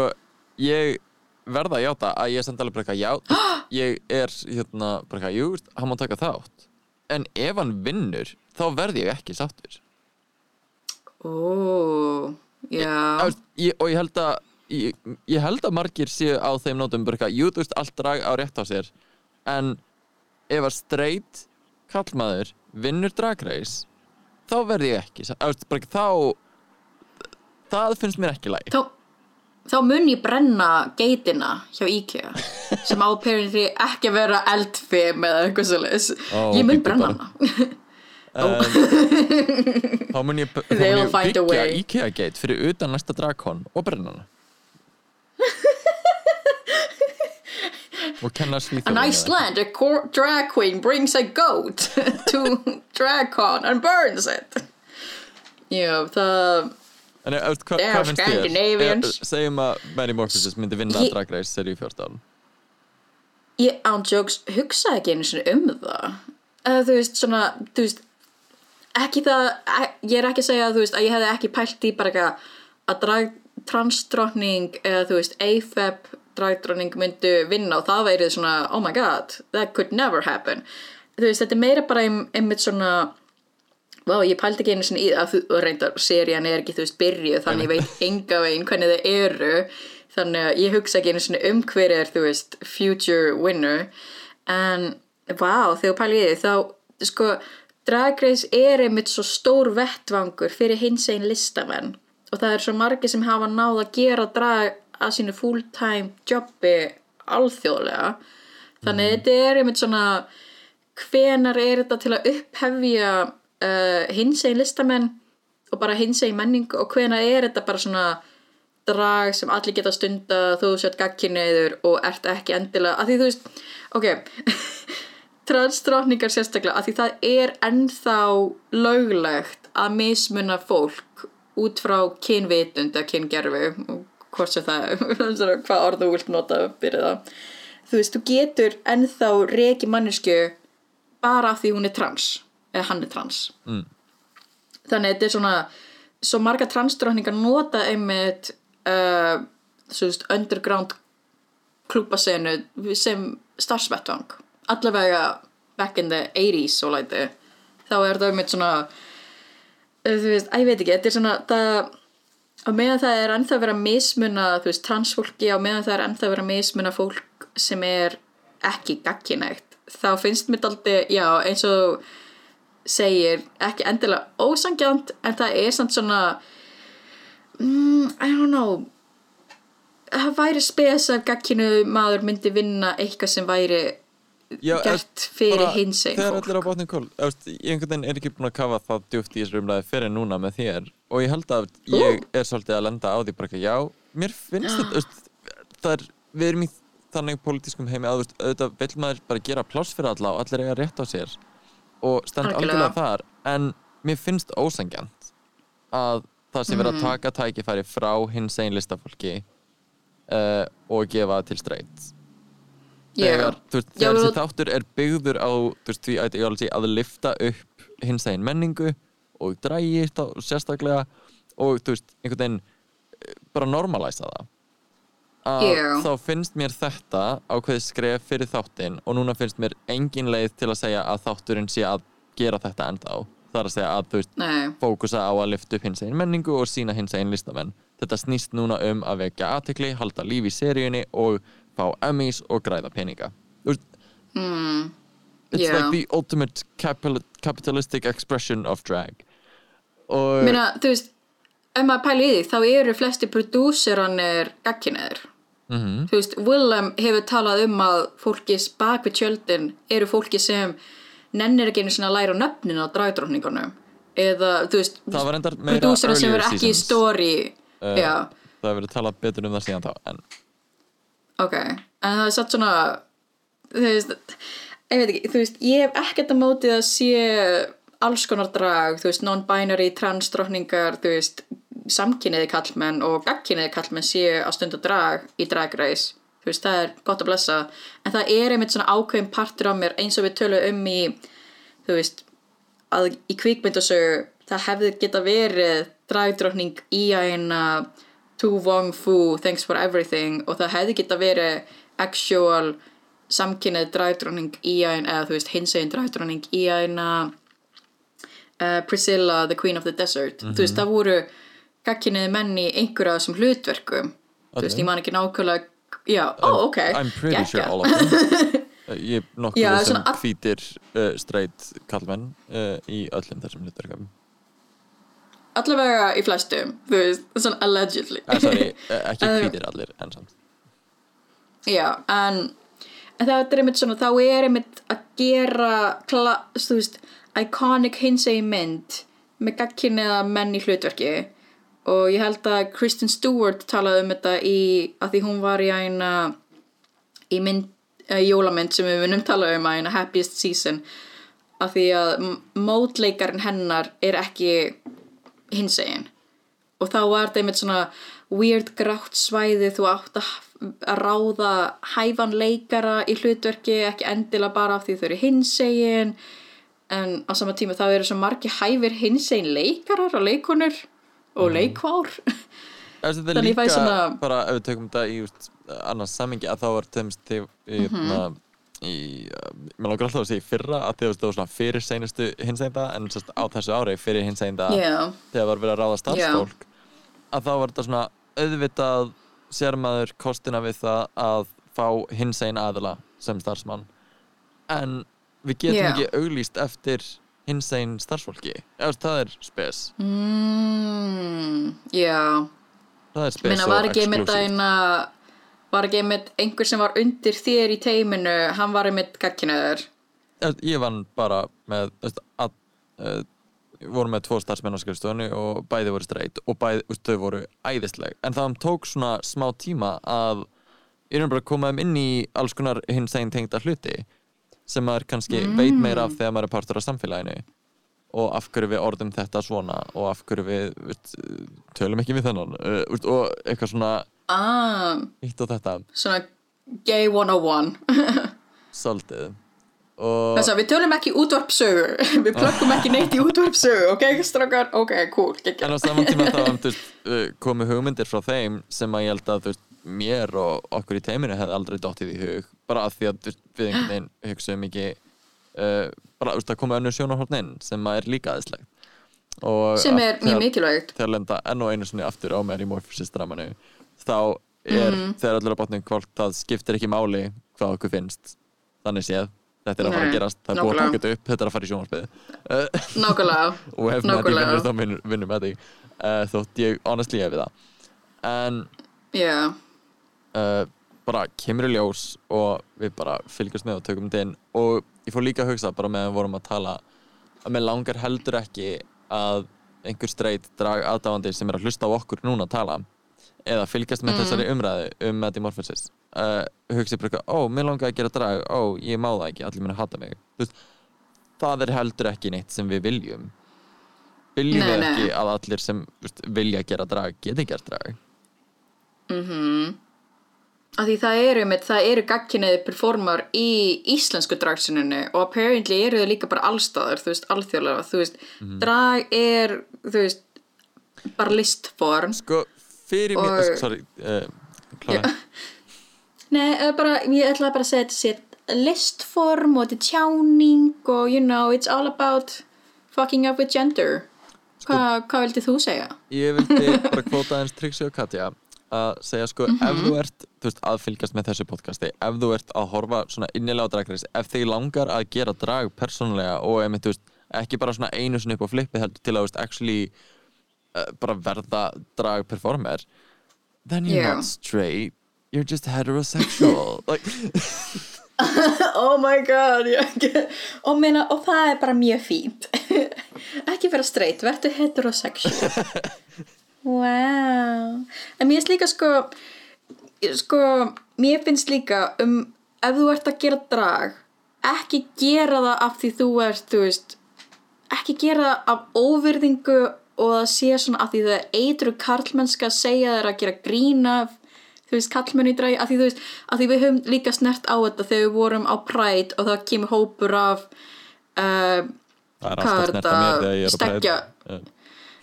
S2: ég verða að játa að ég samt alveg bara eitthvað já, ég er hérna bara eitthvað, jú, hann má taka þátt. En ef hann vinnur þá verð ég ekki sáttur.
S1: Ó, já.
S2: ég, og ég held að ég, ég held að margir séu á þeim nótum bara eitthvað, jú, þú veist, allt drag á rétt á sér. En ef að straight kallmaður vinnur dragreis þá verð ég ekki veist, bara ekki, þá það finnst mér ekki læg
S1: þá, þá mun ég brenna geitina hjá IKEA sem á apparently ekki að vera eldfim eða eitthvað svo
S2: Ó,
S1: ég mun brenna hana.
S2: Þá mun ég, þá mun ég
S1: a
S2: byggja. IKEA gate fyrir utan næsta dragkon og brenna hana. Og kenna
S1: An
S2: svíþjóðum
S1: Icelandic cor- drag queen brings a goat to DragCon and burns it. Já, það
S2: En
S1: are
S2: hvað finnst þér? Eh, Segjum að Mary Morpheus myndi vinna
S1: Ég-
S2: Drag Race seri 14
S1: ég ándjóks hugsaði ekki einu sinni um það. Eða þú veist svona þú veist, ekki það e- ég er ekki að segja veist að ég hefði ekki pælt í bara eitthvað að drag transdrottning eða þú veist AFAB dragdrottning myndu vinna og það verið svona oh my god, that could never happen. Þú veist, þetta er meira bara ein- einmitt svona Vá, ég pældi ekki einu sinni í að þú reyndar serían er ekki, þú veist, byrjuð þannig ég veit enga veginn hvernig þau eru. Þannig að ég hugsa ekki einu sinni um hver er, þú veist, future winner. En, vá, þegar þú pæli í því þá, sko Drag Race er einmitt svo stór vettvangur fyrir hins einn listamenn. Og það er svo margir sem hafa náð að gera drag að sínu full-time jobbi alþjóðlega. Þannig mm. þetta er einmitt svona hvenar er þetta til að upphefja uh, hins einn listamenn og bara hins einn menning. Og hvenar er þetta bara svona drag sem allir geta stunda þú sett gagkinniður og ert ekki endilega að því þú veist, ok transdráfningar sérstaklega að því það er ennþá löglegt að mismunna fólk út frá kynvitund eða kyngerfi og hvort sem það hvað orð þú vilt nota fyrir það. Þú veist, þú getur ennþá reki mannesku bara af því hún er trans hann er trans
S2: Mm.
S1: þannig að þetta er svona svo marga transdrókningar nota einmitt uh, veist, underground klúbasenu sem starfsvettvang allavega back in the 80s og læti þá er það einmitt svona uh, þú veist, að ég veit ekki, þetta er svona það á meðan það er ennþá að vera að mismuna þú veist, transfólki á meðan það er ennþá að vera að mismuna fólk sem er ekki gagkinægt þá finnst mér daldi, já, eins og segir, ekki endilega ósangjönd, en það er samt svona mm, I don't know. Það væri spes að gagkinu maður myndi vinna eitthvað sem væri
S2: Já,
S1: gert fyrir hinsegin
S2: þegar
S1: fólk.
S2: allir á botnin kól ég einhvern veginn er ekki búin að kafa það djúft í þessu umræði fyrir núna með þér og ég held að ég er svolítið að lenda á því bara ekki, já, mér finnst þetta það er, við erum í þannig pólitískum heimi að auðvitað vill maður bara gera pláss fyrir alla og allir eiga rétt á sér og stend
S1: Algjörlega.
S2: þar en mér finnst ósangjant að það sem verið að taka tækifæri frá hins einn listafólki uh, og gefa til straight þegar, veist, þegar þessi þáttur er byggður á veist, því ideology að lifta upp hins egin menningu og drægi sérstaklega og veist, einhvern veginn eh, bara normalæsa það að þá finnst mér þetta ákveðið skref fyrir þáttinn og núna finnst mér engin leið til að segja að þátturinn sé að gera þetta enda á það er að segja að þú veist
S1: Nei,
S2: fókusa á að lyfta upp hins einn menningu og sína hins einn listamenn. Þetta snýst núna um að vekja aðtekli, halda líf í seríunni og fá Emmys og græða peninga. Þú veist,
S1: mm,
S2: It's
S1: Já.
S2: like the ultimate capital capitalistic expression of drag. Og
S1: Meina, þú veist, ef maður pæli í því, þá eru flesti prodúseranir gagkinniður.
S2: Mhm.
S1: Þú veist, Willem hefur talað um að fólki bak við tjöldin eru fólki sem nennir ekki einu að læra nöfnin á dragdrókningunum. Eða, þú veist, prodúserar sem eru ekki í story.
S2: uh,
S1: Já,
S2: það verið talað betur um það síðan þá. En
S1: ok. En það er satt svona, þú veist, ég veit ekki, þú veist, ég hef ekkert að mótið að sé alls konar drag, þú veist, non-binary, transdrottningar, þú veist, samkynniði kallmenn og gagkynniði kallmenn séu að stunda drag í drag race. Þú veist, það er gott að blessa. En það er einmitt svona ákveðin partur á mér eins og við tölum um í, þú veist, að í kvikmyndasögu það hefði geta verið dragdrottning í eina Tu Wong Fu, Thanks for Everything og það hefði geta verið actual samkynnið dragdrottning í eina, eða þú veist hinsegin dragdrottning í eina uh, Priscilla, the Queen of the Desert þú veist, það voru gagkynniði menn í einhverja af þessum hlutverkum þú veist,
S2: Ok.
S1: ég man ekki nákvæmlega já, ó, ok
S2: I'm pretty sure
S1: geggjað.
S2: all of them. Uh, Ég er nokkuð sem hvítir uh, straight kallmenn uh, í öllum þessum hlutverkum.
S1: allavega í flestum, þú veist, svona allegedly
S2: Eh, sorry, ekki hvítir allir, en samt.
S1: Já, en, en það er einmitt svona, þá er einmitt að gera, þú veist, iconic hinsegi mynd með gagkinniða menn í hlutverki og ég held að Kristen Stewart talaði um þetta í, að því hún var í eina, í mynd, uh, jólamynd sem við munum tala um að eina Happiest Season, að því að mótleikarinn hennar er ekki hinsegin og þá var þetta einmitt svona weird grátt svæði þú átt að, að ráða hæfan leikara í hlutverki ekki endilega bara af því þau eru hinsegin en á sama tíma þá eru svo margi hæfir hinsegin leikarar og leikonur og leikvár
S2: það er
S1: Þannig ég fæ svona-
S2: bara ef við tökum þetta í just, annars samingi að þá var þeimst þegar mm
S1: Mhm.
S2: -hmm. í, uh, mér langar alltaf að segja í fyrra að því að það var svona fyrir seinustu hinseginda en sérst á þessu ári fyrir hinseginda
S1: Já,
S2: þegar var verið að ráða starfsfólk að þá var þetta svona auðvitað sér maður kostina við það að fá hinsegin aðila sem starfsmann en við getum
S1: Já.
S2: ekki auglýst eftir hinsegin starfsfólki. Eða, það er spes.
S1: Mm, já.
S2: Það er spes
S1: Minna
S2: og
S1: eina var ekki einmitt einhver sem var undir þér í teiminu hann var einmitt gagkinuður
S2: ég vann bara með þú veist, að, uh, við vorum með tvo starfsmenn á skrifstofunni og bæði voru streit og bæði, þú veist, þau voru æðisleg. En það tók svona smá tíma að ég er bara að koma þeim inn í alls konar hins eginn tengda hluti sem maður kannski veit meira af þegar maður er partur af samfélaginu. Og af hverju við orðum þetta svona og af hverju við veist, tölum ekki við þennan uh, og eitthvað svona
S1: ah,
S2: hitt og þetta.
S1: Svona gay 101
S2: svolítið. Og
S1: þess að við tölum ekki útvarpsögu við plökkum ekki neitt í útvarpsögu ok, strákar, ok, cool
S2: En á saman tíma þá um, komu hugmyndir frá þeim sem að ég held að þú veist, mér og okkur í teiminu hefði aldrei dottið í hug bara af því að við einhvern veginn hugsaum ekki uh, bara veist, að koma önnur sjónarhorn inn sem að er líka aðeinslegt
S1: sem
S2: að
S1: er mjög mikilvægt.
S2: þegar lenda enn og einu sinni aftur á mér í Morphosis dramanu þá er
S1: Mhm.
S2: þegar allir á botnum hvort það skiptir ekki máli hvað okkur finnst. Þannig séð, þetta er að fara að gerast það er búið að taka þetta upp, þetta er að fara í sjónarspið uh,
S1: nákvæmlega.
S2: og ef Maddie
S1: Nákvæmlega.
S2: vinnur þá vinnur Maddie uh, þótt ég honestly hefi það. En
S1: já,
S2: uh, bara kemur í ljós og við bara fylgjast með og tökum þetta inn. Og ég fór líka að hugsa bara með að við vorum að tala að mér langar heldur ekki að einhver streit drag aðdáandi sem er að hlusta á okkur núna að tala eða fylgjast með þessari umræðu um Maddie Morphosis uh, hugsa bara eitthvað, ó, mér langar að gera drag ó, ég má það ekki, allir mér hata mig. Veist, það er heldur ekki neitt sem við viljum. Viljum
S1: Nei,
S2: við
S1: nei.
S2: ekki að allir sem veist, vilja gera drag geti gert drag
S1: af því það eru mitt, það eru gagkinuði performar í íslensku dragsinunni og apparently eru þau líka bara allstaðar, þú veist, alþjóðlega. Þú veist,
S2: Mhm.
S1: drag er þú veist, bara listform
S2: sko, fyrir mér,
S1: Og-
S2: sorry uh, klára.
S1: Nei, eða bara, ég ætlaði bara að segja þetta sér listform og þetta tjáning og you know, it's all about fucking up with gender. Hva, hvað vildi þú segja?
S2: Ég vildi bara kvóta eins Trixi og Katja að segja sko ef þú ert veist, að fylgjast með þessu podcasti ef þú ert að horfa svona innilega á dragreis ef þig langar að gera drag persónulega og einmitt, þú veist, ekki bara svona einu sinni upp á flippi heldur til að veist, actually uh, bara verða drag performer then you're
S1: Já.
S2: not straight you're just heterosexual like,
S1: Oh my god og, meina, og það er bara mjög fínt. Ekki vera straight, verður heterosexual wow en mér finnst líka sko sko, mér finnst líka um ef þú ert að gera drag ekki gera það af því þú ert þú veist ekki gera það af óvirðingu og það sé svona af því það er eitru karlmennska að segja þér að gera grín af þú veist, kallmenn í dragi, af því þú veist af því við höfum líka snert á þetta þegar við vorum á Pride og það kemur hópur af uh, Hvað er þetta?
S2: að mér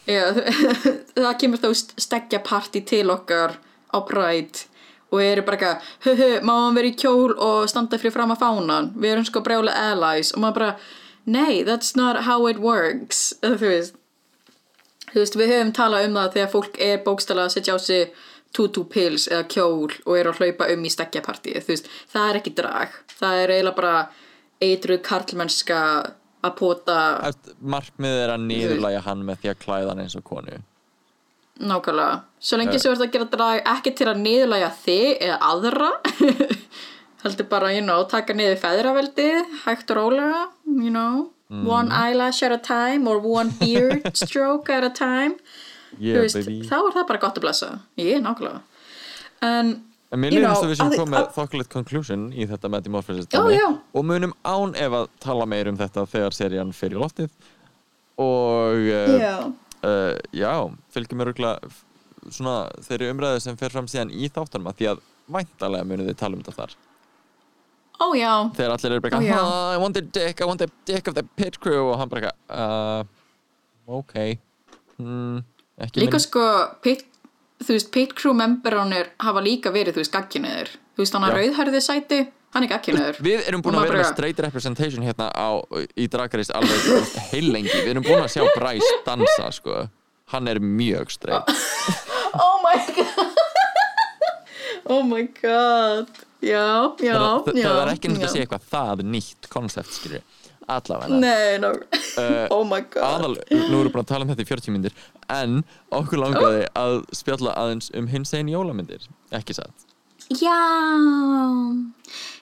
S1: það kemur þá stekja party til okkar á Pride og erum bara eitthvað, höhö, má hann vera í kjól og standa fyrir fram að fánan? Við erum sko brjála allies. Og maður bara nei, that's not how it works. Þú veist þú veist, við höfum talað um það þegar fólk er bókstala að setja á sig tutu pills eða kjól og er að hlaupa um í stekkjapartíð, þú veist, það er ekki drag. Það er eiginlega bara eitruð karlmennska að pota
S2: markmiðið er að niðurlæja hann með því að klæða hann eins og konu.
S1: Nákvæmlega, svo lengi sem ert að gera drag ekki til að niðurlæga þig eða aðra heldur bara, you know, taka niður feðraveldið hægt og rólega, you know.
S2: Mhm.
S1: one eyelash at a time or one beard stroke at a time.
S2: Yeah,
S1: veist, þá er það bara gott að blessa. Ég, nákvæmlega. En,
S2: En mér eins og við
S1: að-
S2: komið
S1: að-
S2: þokkulegt conclusion í þetta dæmi.
S1: já.
S2: og munum án ef að tala meir um þetta þegar serían fer í loftið. Og uh, uh, já, fylgjum mér svona þeirri umræðu sem fer fram síðan í þáttanum því að væntalega munum þið tala um þetta þar.
S1: Ó já.
S2: Þegar allir eru bara I want the dick, I want the dick of the pit crew. Og hann bara uh, ok. Mm,
S1: líka sko pit, þú veist, pit crew memberánir hafa líka verið, þú veist, gagginniður þú veist, hann að rauðhærði sæti hann er akkinur
S2: Við erum búin að vera með straight representation hérna á, í Race alveg heilengi Við erum búin að sjá Bryce dansa sko. Hann er mjög straight.
S1: Oh my god. Oh my god. Já, já, já
S2: það er ekki
S1: já.
S2: að segja eitthvað það nýtt koncept skilur allavega.
S1: Nei, no.
S2: Uh,
S1: oh my god.
S2: aðal, nú erum við búin að tala um þetta í 40 myndir en okkur langaði að spjalla aðeins um hins einn jólamyndir ekki satt?
S1: Já.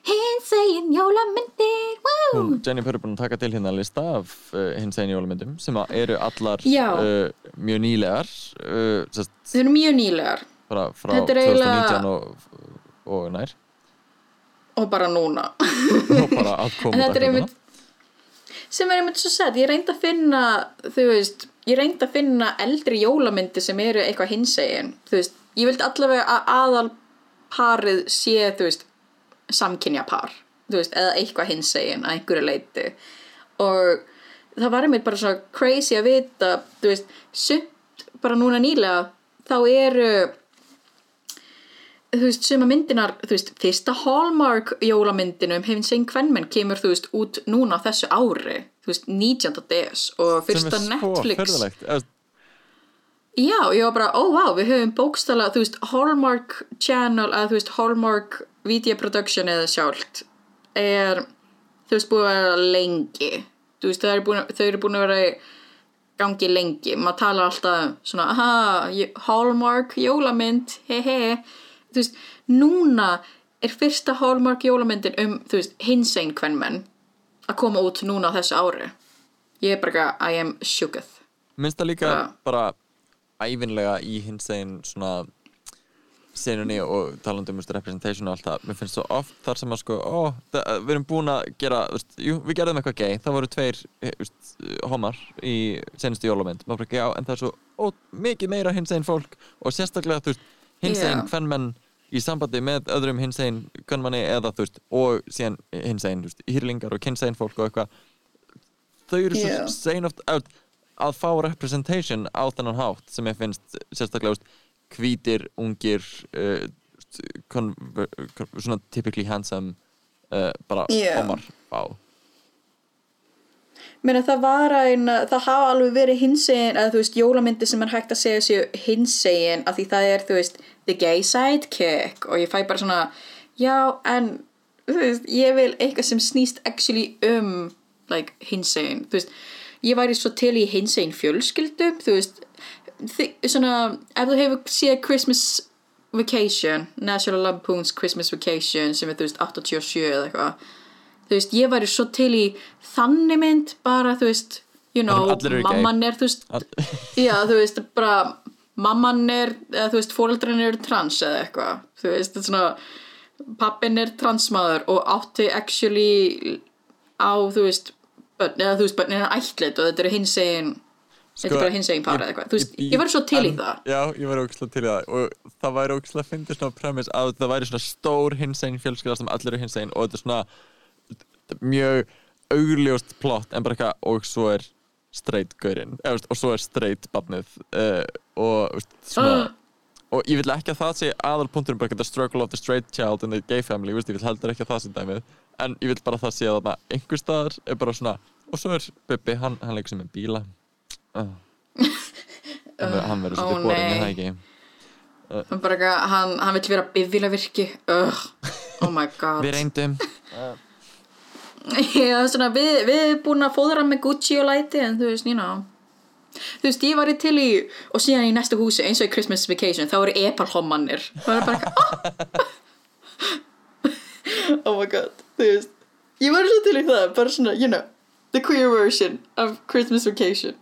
S1: Hins egin jólamyndir wow.
S2: hún, Jenny Purr er búin að taka til hérna lista af uh, hins einn jólamyndum sem að eru allar uh, mjög nýlegar uh, sest,
S1: þau eru mjög nýlegar.
S2: Bara frá
S1: eiginlega-
S2: 2019 og, og nær.
S1: Og bara núna.
S2: Og bara að
S1: En
S2: koma
S1: þetta er einmitt sem er einmitt svo sett, ég reyndi að finna þú veist, ég reyndi að finna eldri jólamyndi sem eru eitthvað hinsegin þú veist, ég vildi allavega að aðal parið sé, þú veist samkynja par, þú veist eða eitthvað hinsegin að einhverju leiti og það var einmitt bara svo crazy að vita, þú veist sumt bara núna nýlega þá eru þú veist, suma myndinar, þú veist, fyrsta Hallmark jólamyndinum hefinn segin hvernmenn kemur, þú veist, út núna þessu ári, þú veist, 19. des og fyrsta
S2: sem er
S1: Netflix. Já, ég var bara, ó oh, wow, við höfum bókstala, þú veist, Hallmark Channel, eða þú veist, Hallmark Video Production eða sjálft er, þú veist, búið að vera lengi, þú veist, þau eru búin, þau eru búin að vera gangi lengi, maður tala alltaf um svona, aha, Hallmark jólamynd, he he, þú veist, núna er fyrsta Hallmark jólamyndin um, þú veist, hinsegin kvenmenn að koma út núna á þessu ári. Ég er bara, eitthvað, I am shooketh.
S2: minnst það líka
S1: Já.
S2: bara ævinlega í hins einn svona senunni og talandi um representation og allt það, mér finnst svo oft þar sem að sko, ó, það, við erum búin að gera veist, jú, við gerðum eitthvað gay, það voru tveir eh, veist, homar í senustu jólamynd maður bara, já, en það er svo ó, mikið meira hins einn fólk og sérstaklega þú veist, hins einn
S1: Já.
S2: hvernmenn í sambandi með öðrum hins einn hvernmanni eða þú veist, og síðan hins einn, þú veist, hýrlingar og hins einn fólk og eitthvað þau eru svo
S1: Já.
S2: sein oft að, að fá representation á þennan hátt sem ég finnst sérstaklega veist, hvítir, ungir uh, svona typically handsome uh, bara
S1: Já.
S2: homar fá
S1: Meina það var að það hafa alveg verið hinsegin eða þú veist jólamyndi sem er hægt að segja sér hinsegin af því það er þú veist the gay sidekick. Og ég fæ bara svona já en þú veist ég vil eitthvað sem snýst actually um like hinsegin. Þú veist ég væri svo til í hinsegin fjölskyldum þú veist þi, svona ef þú hefur séð Christmas Vacation National Lampoon's Christmas Vacation sem er þú veist 87 eða eitthvað þú veist, ég væri svo til í þannig mynd bara, þú veist you know, mamman er, þú veist já, þú veist, bara mamman er, eða þú veist, fóreldrin eru trans eða eitthvað, þú veist, þetta er svona pappin er transmaður og átti actually á, þú veist börn, eða þú veist, börn er ætlit og þetta eru hinsegin þetta er bara hinsegin par eða eitthvað, þú veist, ég, væri svo til í
S2: en-
S1: það.
S2: Já, ég væri ógislega til í það og það væri ógislega að fyndi svona premis að það væri svona stór hinsegin fjölskylda sem allir eru hinsegin og þetta er svona mjög augljóst plott en bara eitthvað og svo er straight gaurinn eða, og svo er straight barnið uh, og svona og ég vil ekki að það sé aðalpunkturinn bara the struggle of the straight child in the gay family veist, ég vil heldur ekki að það sé dæmið en ég vil bara að það sé að einhver staðar er bara svona og svo er Bubbi, hann, hann leikur sem er bíla. Uh. hann, ver- hann verður svolítið boring
S1: nei.
S2: er það ekki?
S1: Hann bara eitthvað, hann, hann vill vera bifila virki oh my god.
S2: við reyndum
S1: Já, svona, við, við erum búin að fóðra með Gucci og læti en þú veist, you know. Þú veist, ég var í til í og síðan í næsta húsi, eins og í Christmas Vacation þá eru epalhommannir það er bara eitthvað oh my god, þú veist. Ég var svo til í það, bara svona, you know the queer version of Christmas Vacation.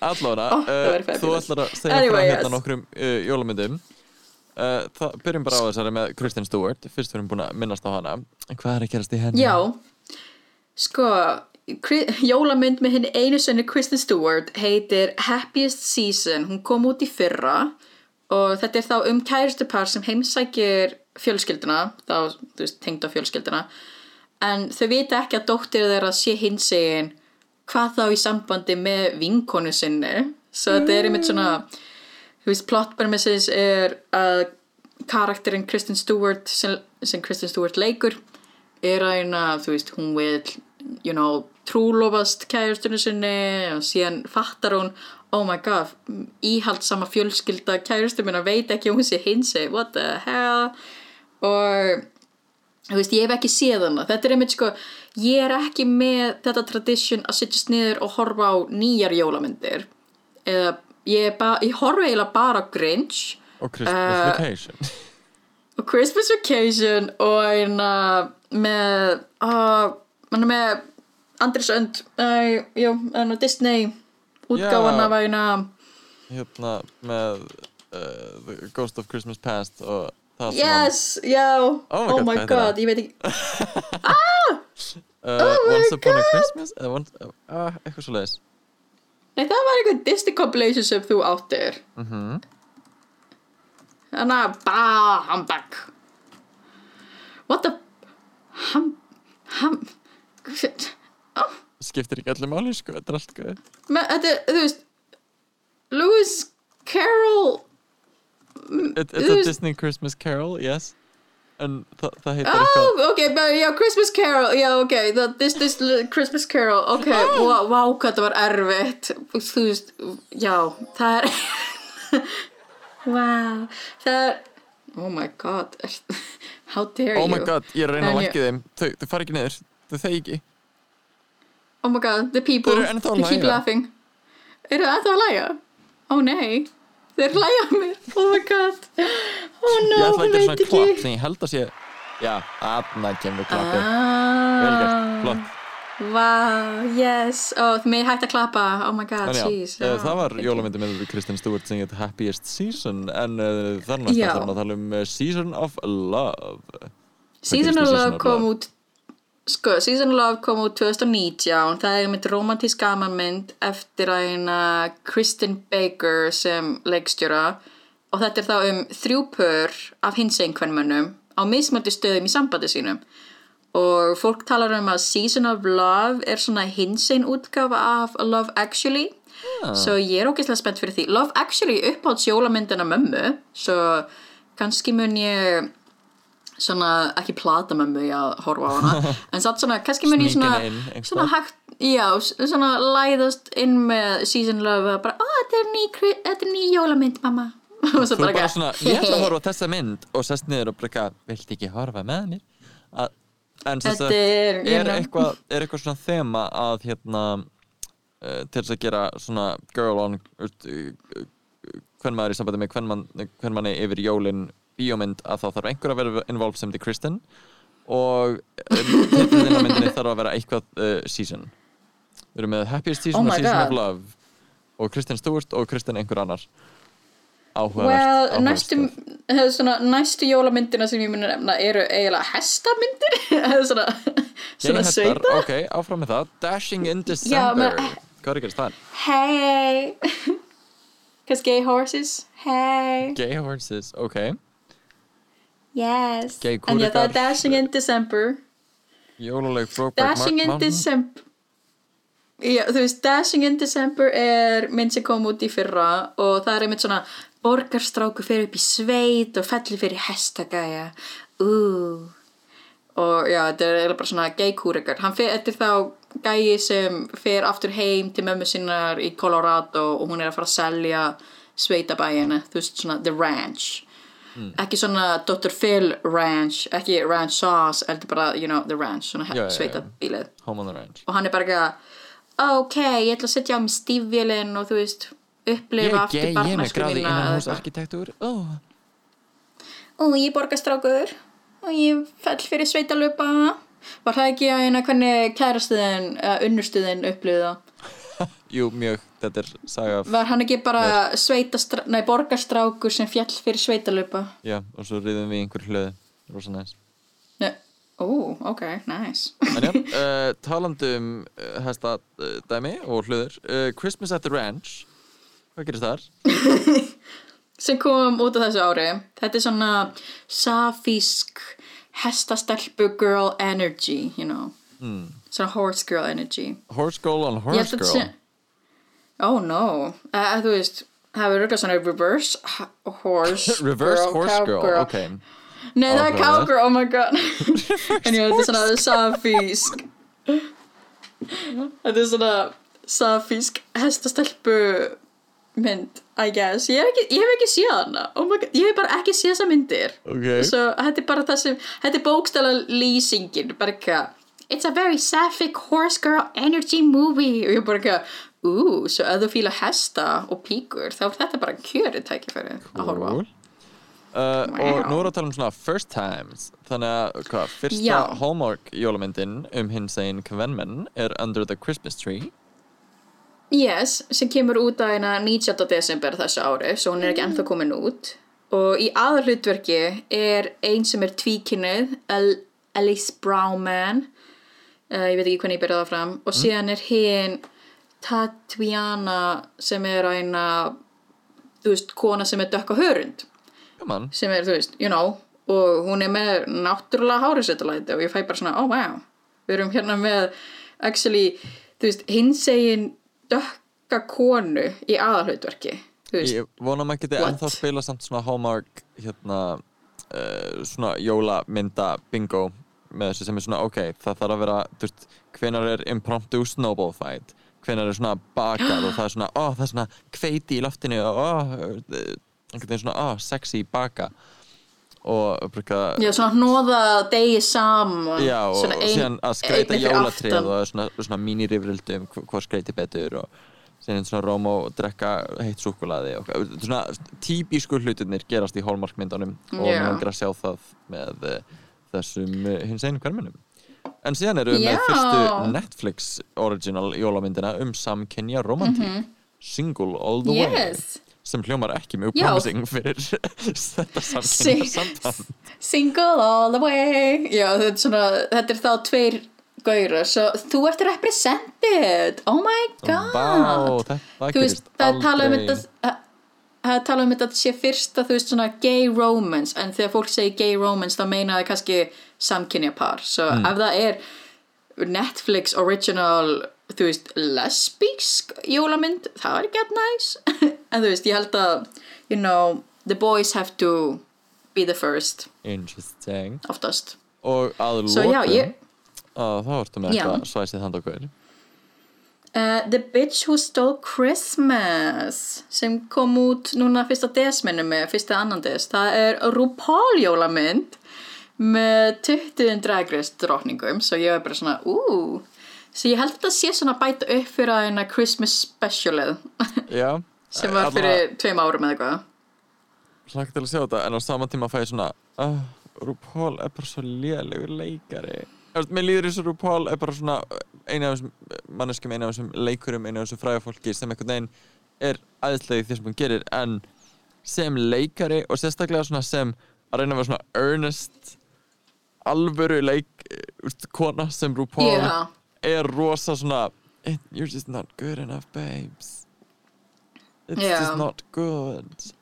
S2: Allavega,
S1: Ó, það væri
S2: uh, þú ætlar að segja
S1: Anyway,
S2: frá hérna
S1: yes.
S2: nokkrum uh, jólamyndum. Uh, það byrjum bara á þessari með Kristen Stewart. Fyrst við erum búin að minnast á hana. Hvað er að gerast í henni?
S1: Já, sko, jólamynd með henni einu sinni Kristen Stewart heitir Happiest Season. Hún kom út í fyrra og þetta er þá um kæristupar sem heimsækir fjölskylduna, þá, veist, tengd á fjölskylduna, en þau vita ekki að dóttir þeirra sé hinsegin hvað þá í sambandi með vinkonu sinni. Svo þetta er einmitt svona, þú veist, plot premises er að karakterinn Kristen Stewart sem, sem Kristen Stewart leikur er að þú veist, hún vil you know, trúlofast kærustunni sinni og síðan fattar hún oh my god, íhaldsama fjölskylda kærustu minna veit ekki að hún sé hinsi, what the hell? Og þú veist, ég hef ekki séð hana. Þetta er einmitt sko, ég er ekki með þetta tradition að sittast niður og horfa á nýjar jólamyndir. Eða ég, ég horfa eiginlega bara á Grinch
S2: Og Christmas
S1: Uh,
S2: Vacation.
S1: og Christmas Vacation og eina með uh, hann er með Andris Önd uh, hann Disney útgáfan
S2: Já.
S1: af
S2: Hérna með uh, The Ghost of Christmas Past og það sem
S1: yes, já
S2: Oh my God, hvað heitir það?
S1: ég veit ekki
S2: hann, uh,
S1: Oh my
S2: Once Upon a
S1: God.
S2: Christmas once, uh, eitthvað svo leiðis.
S1: nei, það var eitthvað Disney compilation sem þú áttir
S2: Mhm.
S1: þannig að bah, humbug what the hum, hum oh,
S2: Skiptir ekki allir máli, sko, þetta er allt
S1: með, þetta er, þú veist Lewis Carroll
S2: It, it's
S1: Þú
S2: a
S1: veist-
S2: Disney Christmas Carol, yes. En þa það heitir eitthvað...
S1: Oh, ok, but, já, Christmas Carol, já, ok, the, this, this Christmas Carol, ok, vá, vá, hvað þetta var erfitt, þú veist, já, það er, wow, það er, oh my god, er, how dare
S2: Oh
S1: you,
S2: my god, ég er reyna að lækki þeim. Þau, þau fara ekki niður. Þau ekki.
S1: oh my god, the people,
S2: að
S1: they keep laughing, eru það ennþá að læja? Ó nei, þeir að mér, oh my god, oh no,
S2: Ég ætla að gera
S1: veit
S2: svona
S1: ekki.
S2: klapp sem ég held að sé... Já, aðna kemur klappið. Vel gert,
S1: Ah. Wow, yes oh, Þið megið hægt að klappa, oh my god,
S2: já,
S1: jeez
S2: uh,
S1: oh,
S2: það var jólamyndi með Kristinn Stewart sem heit Happiest Season en uh, þar næst
S1: Já.
S2: þarf að tala um uh, Season of Love
S1: Season of Love kom út Sko, Season of Love kom út 2019 Það er mynd romantísk gamanmynd eftir að eina Kristen Baker sem leikstjóra. Og þetta er þá um þrjú pör af hinsegin kvennmönnum á mismöldi stöðum í sambandi sínum og fólk talar um að Season of Love er svona hinsegin útgafa af Love Actually. Svo ég er ógeðslega spennt fyrir því. Love Actually uppáhalds jólamyndina mömmu. Svo kannski mun ég svona ekki plata mömmu í að horfa á hana en satt svona, kannski mun ég svona
S2: inn
S1: svona hægt, já, svona læðast inn með Season Love og bara, ó, þetta er ný, þetta er ný jólamynd, mamma. Og svo
S2: bara
S1: eitthvað,
S2: svona, ég ætla að horfa á þessa mynd. Og sest niður og bara vilt ekki horfa með mér? Að, en
S1: Þetta er,
S2: er eitthvað, eitthvað svona þema að hérna uh, til þess að gera svona girl on uh, hvern maður í sambandi með hvern, mann, hvern manni yfir jólin bíómynd að þá þarf einhver að vera involved sem til Kristen og um, titlinn á myndinni þarf að vera eitthvað uh, season. Við erum með Happiest Season
S1: Oh
S2: og Season
S1: God.
S2: of Love og Kristen Stewart og Kristen einhver annar. Áhugavert
S1: well, næstu, næstu jólamyndina sem ég muni nefna eru eiginlega hestamyndir. Svona, svona sveita.
S2: ok, áfram með það. Dashing in
S1: Já,
S2: December.
S1: með-
S2: Hvað er ekki það?
S1: hey. Cause gay horses? Hey.
S2: Gay horses, ok
S1: yes. En já, það er Dashing in December.
S2: Jóluleg Brokeback
S1: Dashing in
S2: Mountain
S1: December. Já, þú veist, Dashing in December er mynd sem kom út í fyrra og það er einmitt svona borgarstráku fyrir upp í sveit og fellir fyrir hestagæja. Ú. Og já, þetta er bara svona gay kúrekar hann fyrir eftir þá gæji sem fer aftur heim til mömmu sinnar í Colorado og hún er að fara að selja sveitabæjina, þú veist svona The Ranch ekki svona Dr. Phil Ranch ekki Ranch Sauce, heldur bara, you know, The Ranch svona
S2: Home on the Ranch.
S1: Og hann er bara eitthvað ok, ég ætla að setja á mig stífvélinn og þú veist, upplifa aftur
S2: gráði
S1: mína
S2: oh.
S1: og ég er borgarstrákur og ég fell fyrir sveitalöpa var það ekki að eina hvernig kærastuðin eða unnustuðin upplifið það?
S2: Jú, mjög, þetta er saga
S1: var hann ekki bara nei, borgarstrákur sem fjall fyrir sveitalöpa
S2: Já, og svo riðum við einhver hlöðu. Rosa næs.
S1: Nei, ó, ok, nice
S2: já, uh, talandi um uh, hesta uh, dæmi og hlöður Christmas at the Ranch Hvað gerist þar?
S1: sem kom út á þessu ári. Þetta er svona safísk hestastelpu girl energy you know.
S2: Hmm.
S1: svona horse girl energy.
S2: Horse Girl on Horse Girl
S1: oh no. Uh, þú veist það verður eitthvað svona reverse horse
S2: Reverse
S1: girl,
S2: Horse Girl,
S1: cowgirl.
S2: ok.
S1: Nei, það er cowgirl, oh my god. En já, þetta er svona safísk Þetta er svona safísk hestastelpu mynd, I guess. Ég hef ekki, ég hef ekki séð hana. Oh my god, Ég hef bara ekki séð þessa myndir.
S2: Ok.
S1: Svo þetta er bara það sem Þetta er bókstæla lýsingin. Bara eitthvað It's a very sapphic horse girl energy movie. Og ég bara eitthvað Ú, svo ef þú fíla hesta og píkur Þá er þetta bara kjörið tækifæri að horfa á
S2: Cool. Uh,
S1: Wow.
S2: Og nú erum við að tala um svona first times Þannig að hvað, fyrsta
S1: Já.
S2: Hallmark jólamyndin um hins einn kvenmenn er Under the Christmas Tree
S1: Yes, sem kemur út á eina 19. desember þessu ári, svo hún er ekki ennþá komin út. Og í aðalhlutverki er ein sem er tvíkinnið, El Alice Brownman, uh, ég veit ekki hvernig ég byrjaði það fram, og síðan er hinn Tatjana sem er eina, þú veist, kona sem er dökka hörund,
S2: Já mann,
S1: sem er, þú veist, you know, og hún er með náttúrulega hárisettulæti og ég fæ bara svona, oh wow, við erum hérna með, actually, þú veist, hinsegin dökka konu í aðalhautverki,
S2: ég vona að maður geti
S1: What?
S2: ennþá spila samt svona Hallmark hérna uh, svona jólamynda bingo með þessu sem er svona ok, það þarf að vera þú veist, hvenar er impromptu snowball fight hvenar er svona bakað og það er svona, ó, það er svona kveiti í loftinu og ó, eh, einhvern veginn svona, ó, sexy baka og bruka
S1: já, svona hnóða degi saman,
S2: Já, og
S1: svona ein-
S2: síðan að skreita jólatrið
S1: aftan.
S2: og svona, svona mínirifrildi um hv- hvað skreiti betur og síðan svona róm og drekka heitt súkulaði og svona típisku hlutirnir gerast í hólmarkmyndunum og
S1: Já.
S2: mér langar að sjá það með uh, þessum uh, hins einu hvermunum en síðan erum við með
S1: Já.
S2: fyrstu Netflix original jólamyndina um samkynja romantík Single All The Way
S1: Mhm. Yes,
S2: sem hljómar ekki mjög
S1: Já.
S2: promising fyrir þetta samkynja samband
S1: single all the way, já, þetta er svona, þetta er þá tveir gaurar, svo þú ert represented, oh my god.
S2: Vá, það
S1: þú veist,
S2: gerist
S1: það er talað um
S2: aldrei.
S1: þetta það- það er talað um þetta sé fyrsta þú veist svona gay romance en þegar fólk segir gay romance þá meina það kannski samkynja par. Svo
S2: Mm.
S1: ef það er Netflix original þú veist lesbísk jólamynd það er gett nice. En þú veist ég held að you know the boys have to be the first.
S2: Interesting.
S1: Oftast.
S2: Og að
S1: svo já
S2: lokum
S1: ég
S2: að þá ertu með eitthvað svæsið handa okkur
S1: Uh, The Bitch Who Stole Christmas sem kom út núna fyrsta desminu með fyrsta annan des. Það er RuPaul jólamynd með 20 Drag Race drotningum svo ég var bara svona úúú svo ég held að þetta sé svona bæta upp fyrir að eina Christmas specialið sem var fyrir tveim árum eða eitthvað.
S2: Hlakka til að sjá þetta en á saman tíma fæ ég svona uh, RuPaul er bara svo lélegur leikari Mér líður eins og RuPaul er bara svona eina af þessum manneskjum, eina af þessum leikurum eina af þessum fræga fólki sem einhvern veginn er aðeinslega í því sem hún gerir en sem leikari og sérstaklega svona sem að reyna að vera svona earnest alvöru leik eh, kona sem RuPaul
S1: Já.
S2: er rosa svona "Eh, you're just not good enough babes it's
S1: Já.
S2: just not good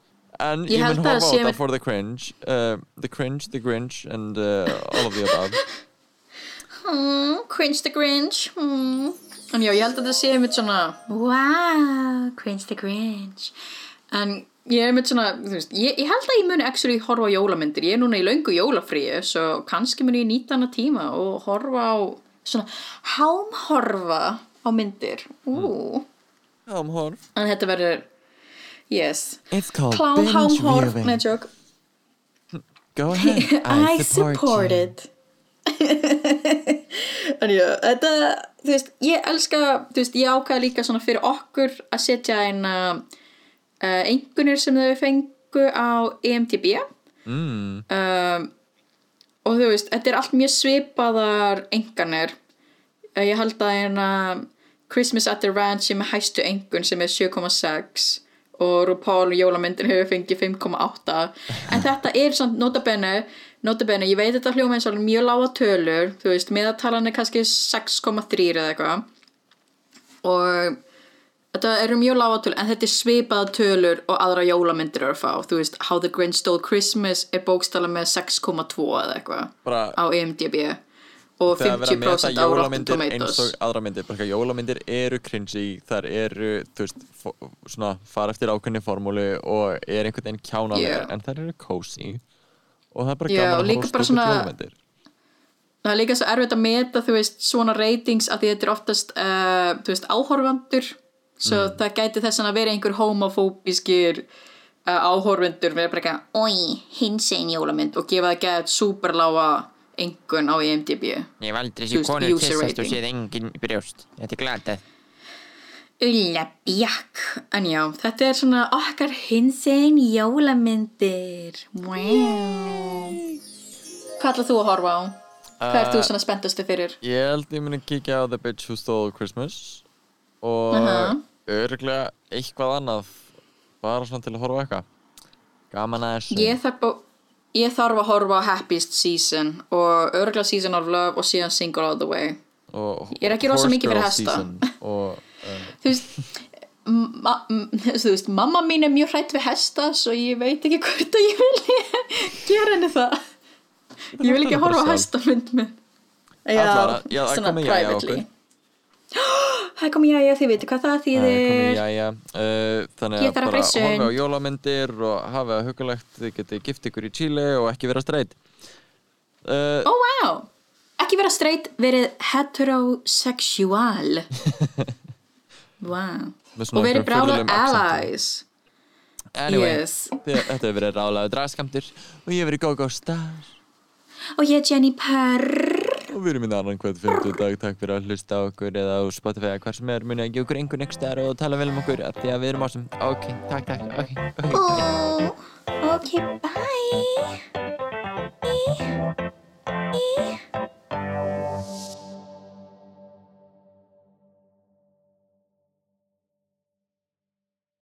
S2: en
S1: Ég
S2: mun
S1: að
S2: horfa á
S1: með-
S2: for the cringe uh, the cringe, the grinch and uh, all of the above
S1: hmm, Cringe the Grinch. Hmm. en já, ég held að þetta sé mitt svona wow, Cringe the Grinch. En ég er mitt svona veist, ég, ég held að ég muni actually horfa á jólamyndir. Ég er núna í löngu jólafríi svo kannski muni ég nýta hana tíma og horfa á svona hámhorfa á myndir.
S2: Come on
S1: en þetta verður yes.
S2: It's called
S1: klám
S2: binge
S1: hámhorf, joke.
S2: Go ahead,
S1: I support it En já, þetta, þú veist, ég elska, þú veist, ég ákvaða líka svona fyrir okkur að setja eina uh, einhvernir sem þau fengu á EMTB
S2: mm,
S1: um, og þú veist, þetta er allt mjög svipaðar enganir uh, ég held að eina Christmas at the Ranch sem er hæstu engun sem er 7,6 og RuPaul jólamyndin hefur fengið 5,8 en þetta er svona notabene notabene, ég veit þetta hljóma eins og mjög lága tölur, þú veist, meðatalan er kannski 6,3 eða eitthvað. Og þetta eru mjög lága tölur en þetta er svipaða tölur og aðra jólamyndir eru að fá, þú veist, How the Grinch Stole Christmas er bókstala með 6,2 eða eitthvað á IMDb. Og
S2: þegar vera með
S1: 50%
S2: þetta
S1: á Rotten
S2: jólamyndir eins
S1: Tomatoes.
S2: og aðra myndir bara ekki, jólamyndir eru cringy þar eru, þú veist, svona fara eftir ákveðni formúlu og er einhvern veginn kjánalega
S1: Yeah.
S2: en þær eru cozy og það er bara
S1: Já,
S2: gaman að
S1: bara
S2: stúpid
S1: svona-
S2: jólamyndir
S1: Það er líka svo erfitt að meta, þú veist, svona ratings að því þetta er oftast, uh, þú veist, áhorfandur. Svo
S2: Mm.
S1: það gæti þess að vera einhver homofóbískir uh, áhorfandur við bara ekki að, oi, hins einn jólamynd og gefa það gæt superláa engun á IMDb.
S2: Ég hef aldrei
S1: Þú
S2: séð
S1: veist,
S2: konur
S1: user
S2: kissast og séð engin brjóst Þetta er glatað
S1: Ulla bjakk. En já, þetta er svona okkar hins einn jólamyndir. Wow. Hvað ætlað þú að horfa á? Hvað ert þú svona spenntastu fyrir?
S2: Ég held ég muni kíkja á The Bitch Who Stole Christmas og
S1: Aha.
S2: örgulega eitthvað annað bara svona til að horfa á eitthvað Gaman að þessu
S1: Ég þarf, á, ég þarf að horfa á Happiest Season og örgulega Season of Love og síðan Single All The Way.
S2: og
S1: Ég er ekki rosa mikið fyrir hesta.
S2: season og
S1: Þú veist, ma þú veist, mamma mín er mjög hrætt við hesta svo ég veit ekki hvort að ég vil gera henni það. Ég vil ekki horfa á
S2: já, það er
S1: svona
S2: komið jæja
S1: privately.
S2: okkur.
S1: Það er komið jæja, þið veitir hvað það
S2: Það
S1: þýðir.
S2: Uh, þannig
S1: Ég
S2: að
S1: að
S2: bara horfa á
S1: sund.
S2: jólamyndir og hafa það hugulegt þið getið gift ykkur í Chile og ekki vera streit uh,
S1: Ó, wow. Ekki vera straight, verið heterosexual. wow. Og verið brála allies.
S2: Anyway,
S1: Yes.
S2: þetta hefur verið rálaðu dragskamtur og ég hef verið GóGó Star
S1: Og ég er Jenny Purr.
S2: og við erum í annan hvern fymtu dag takk fyrir að hlusta okkur eða á Spotify eða hver sem er munið að gefa okkur einhvern ekst og tala vel um okkur því að við erum ásum ok, takk, takk, ok, ok
S1: Oh, ok, bye.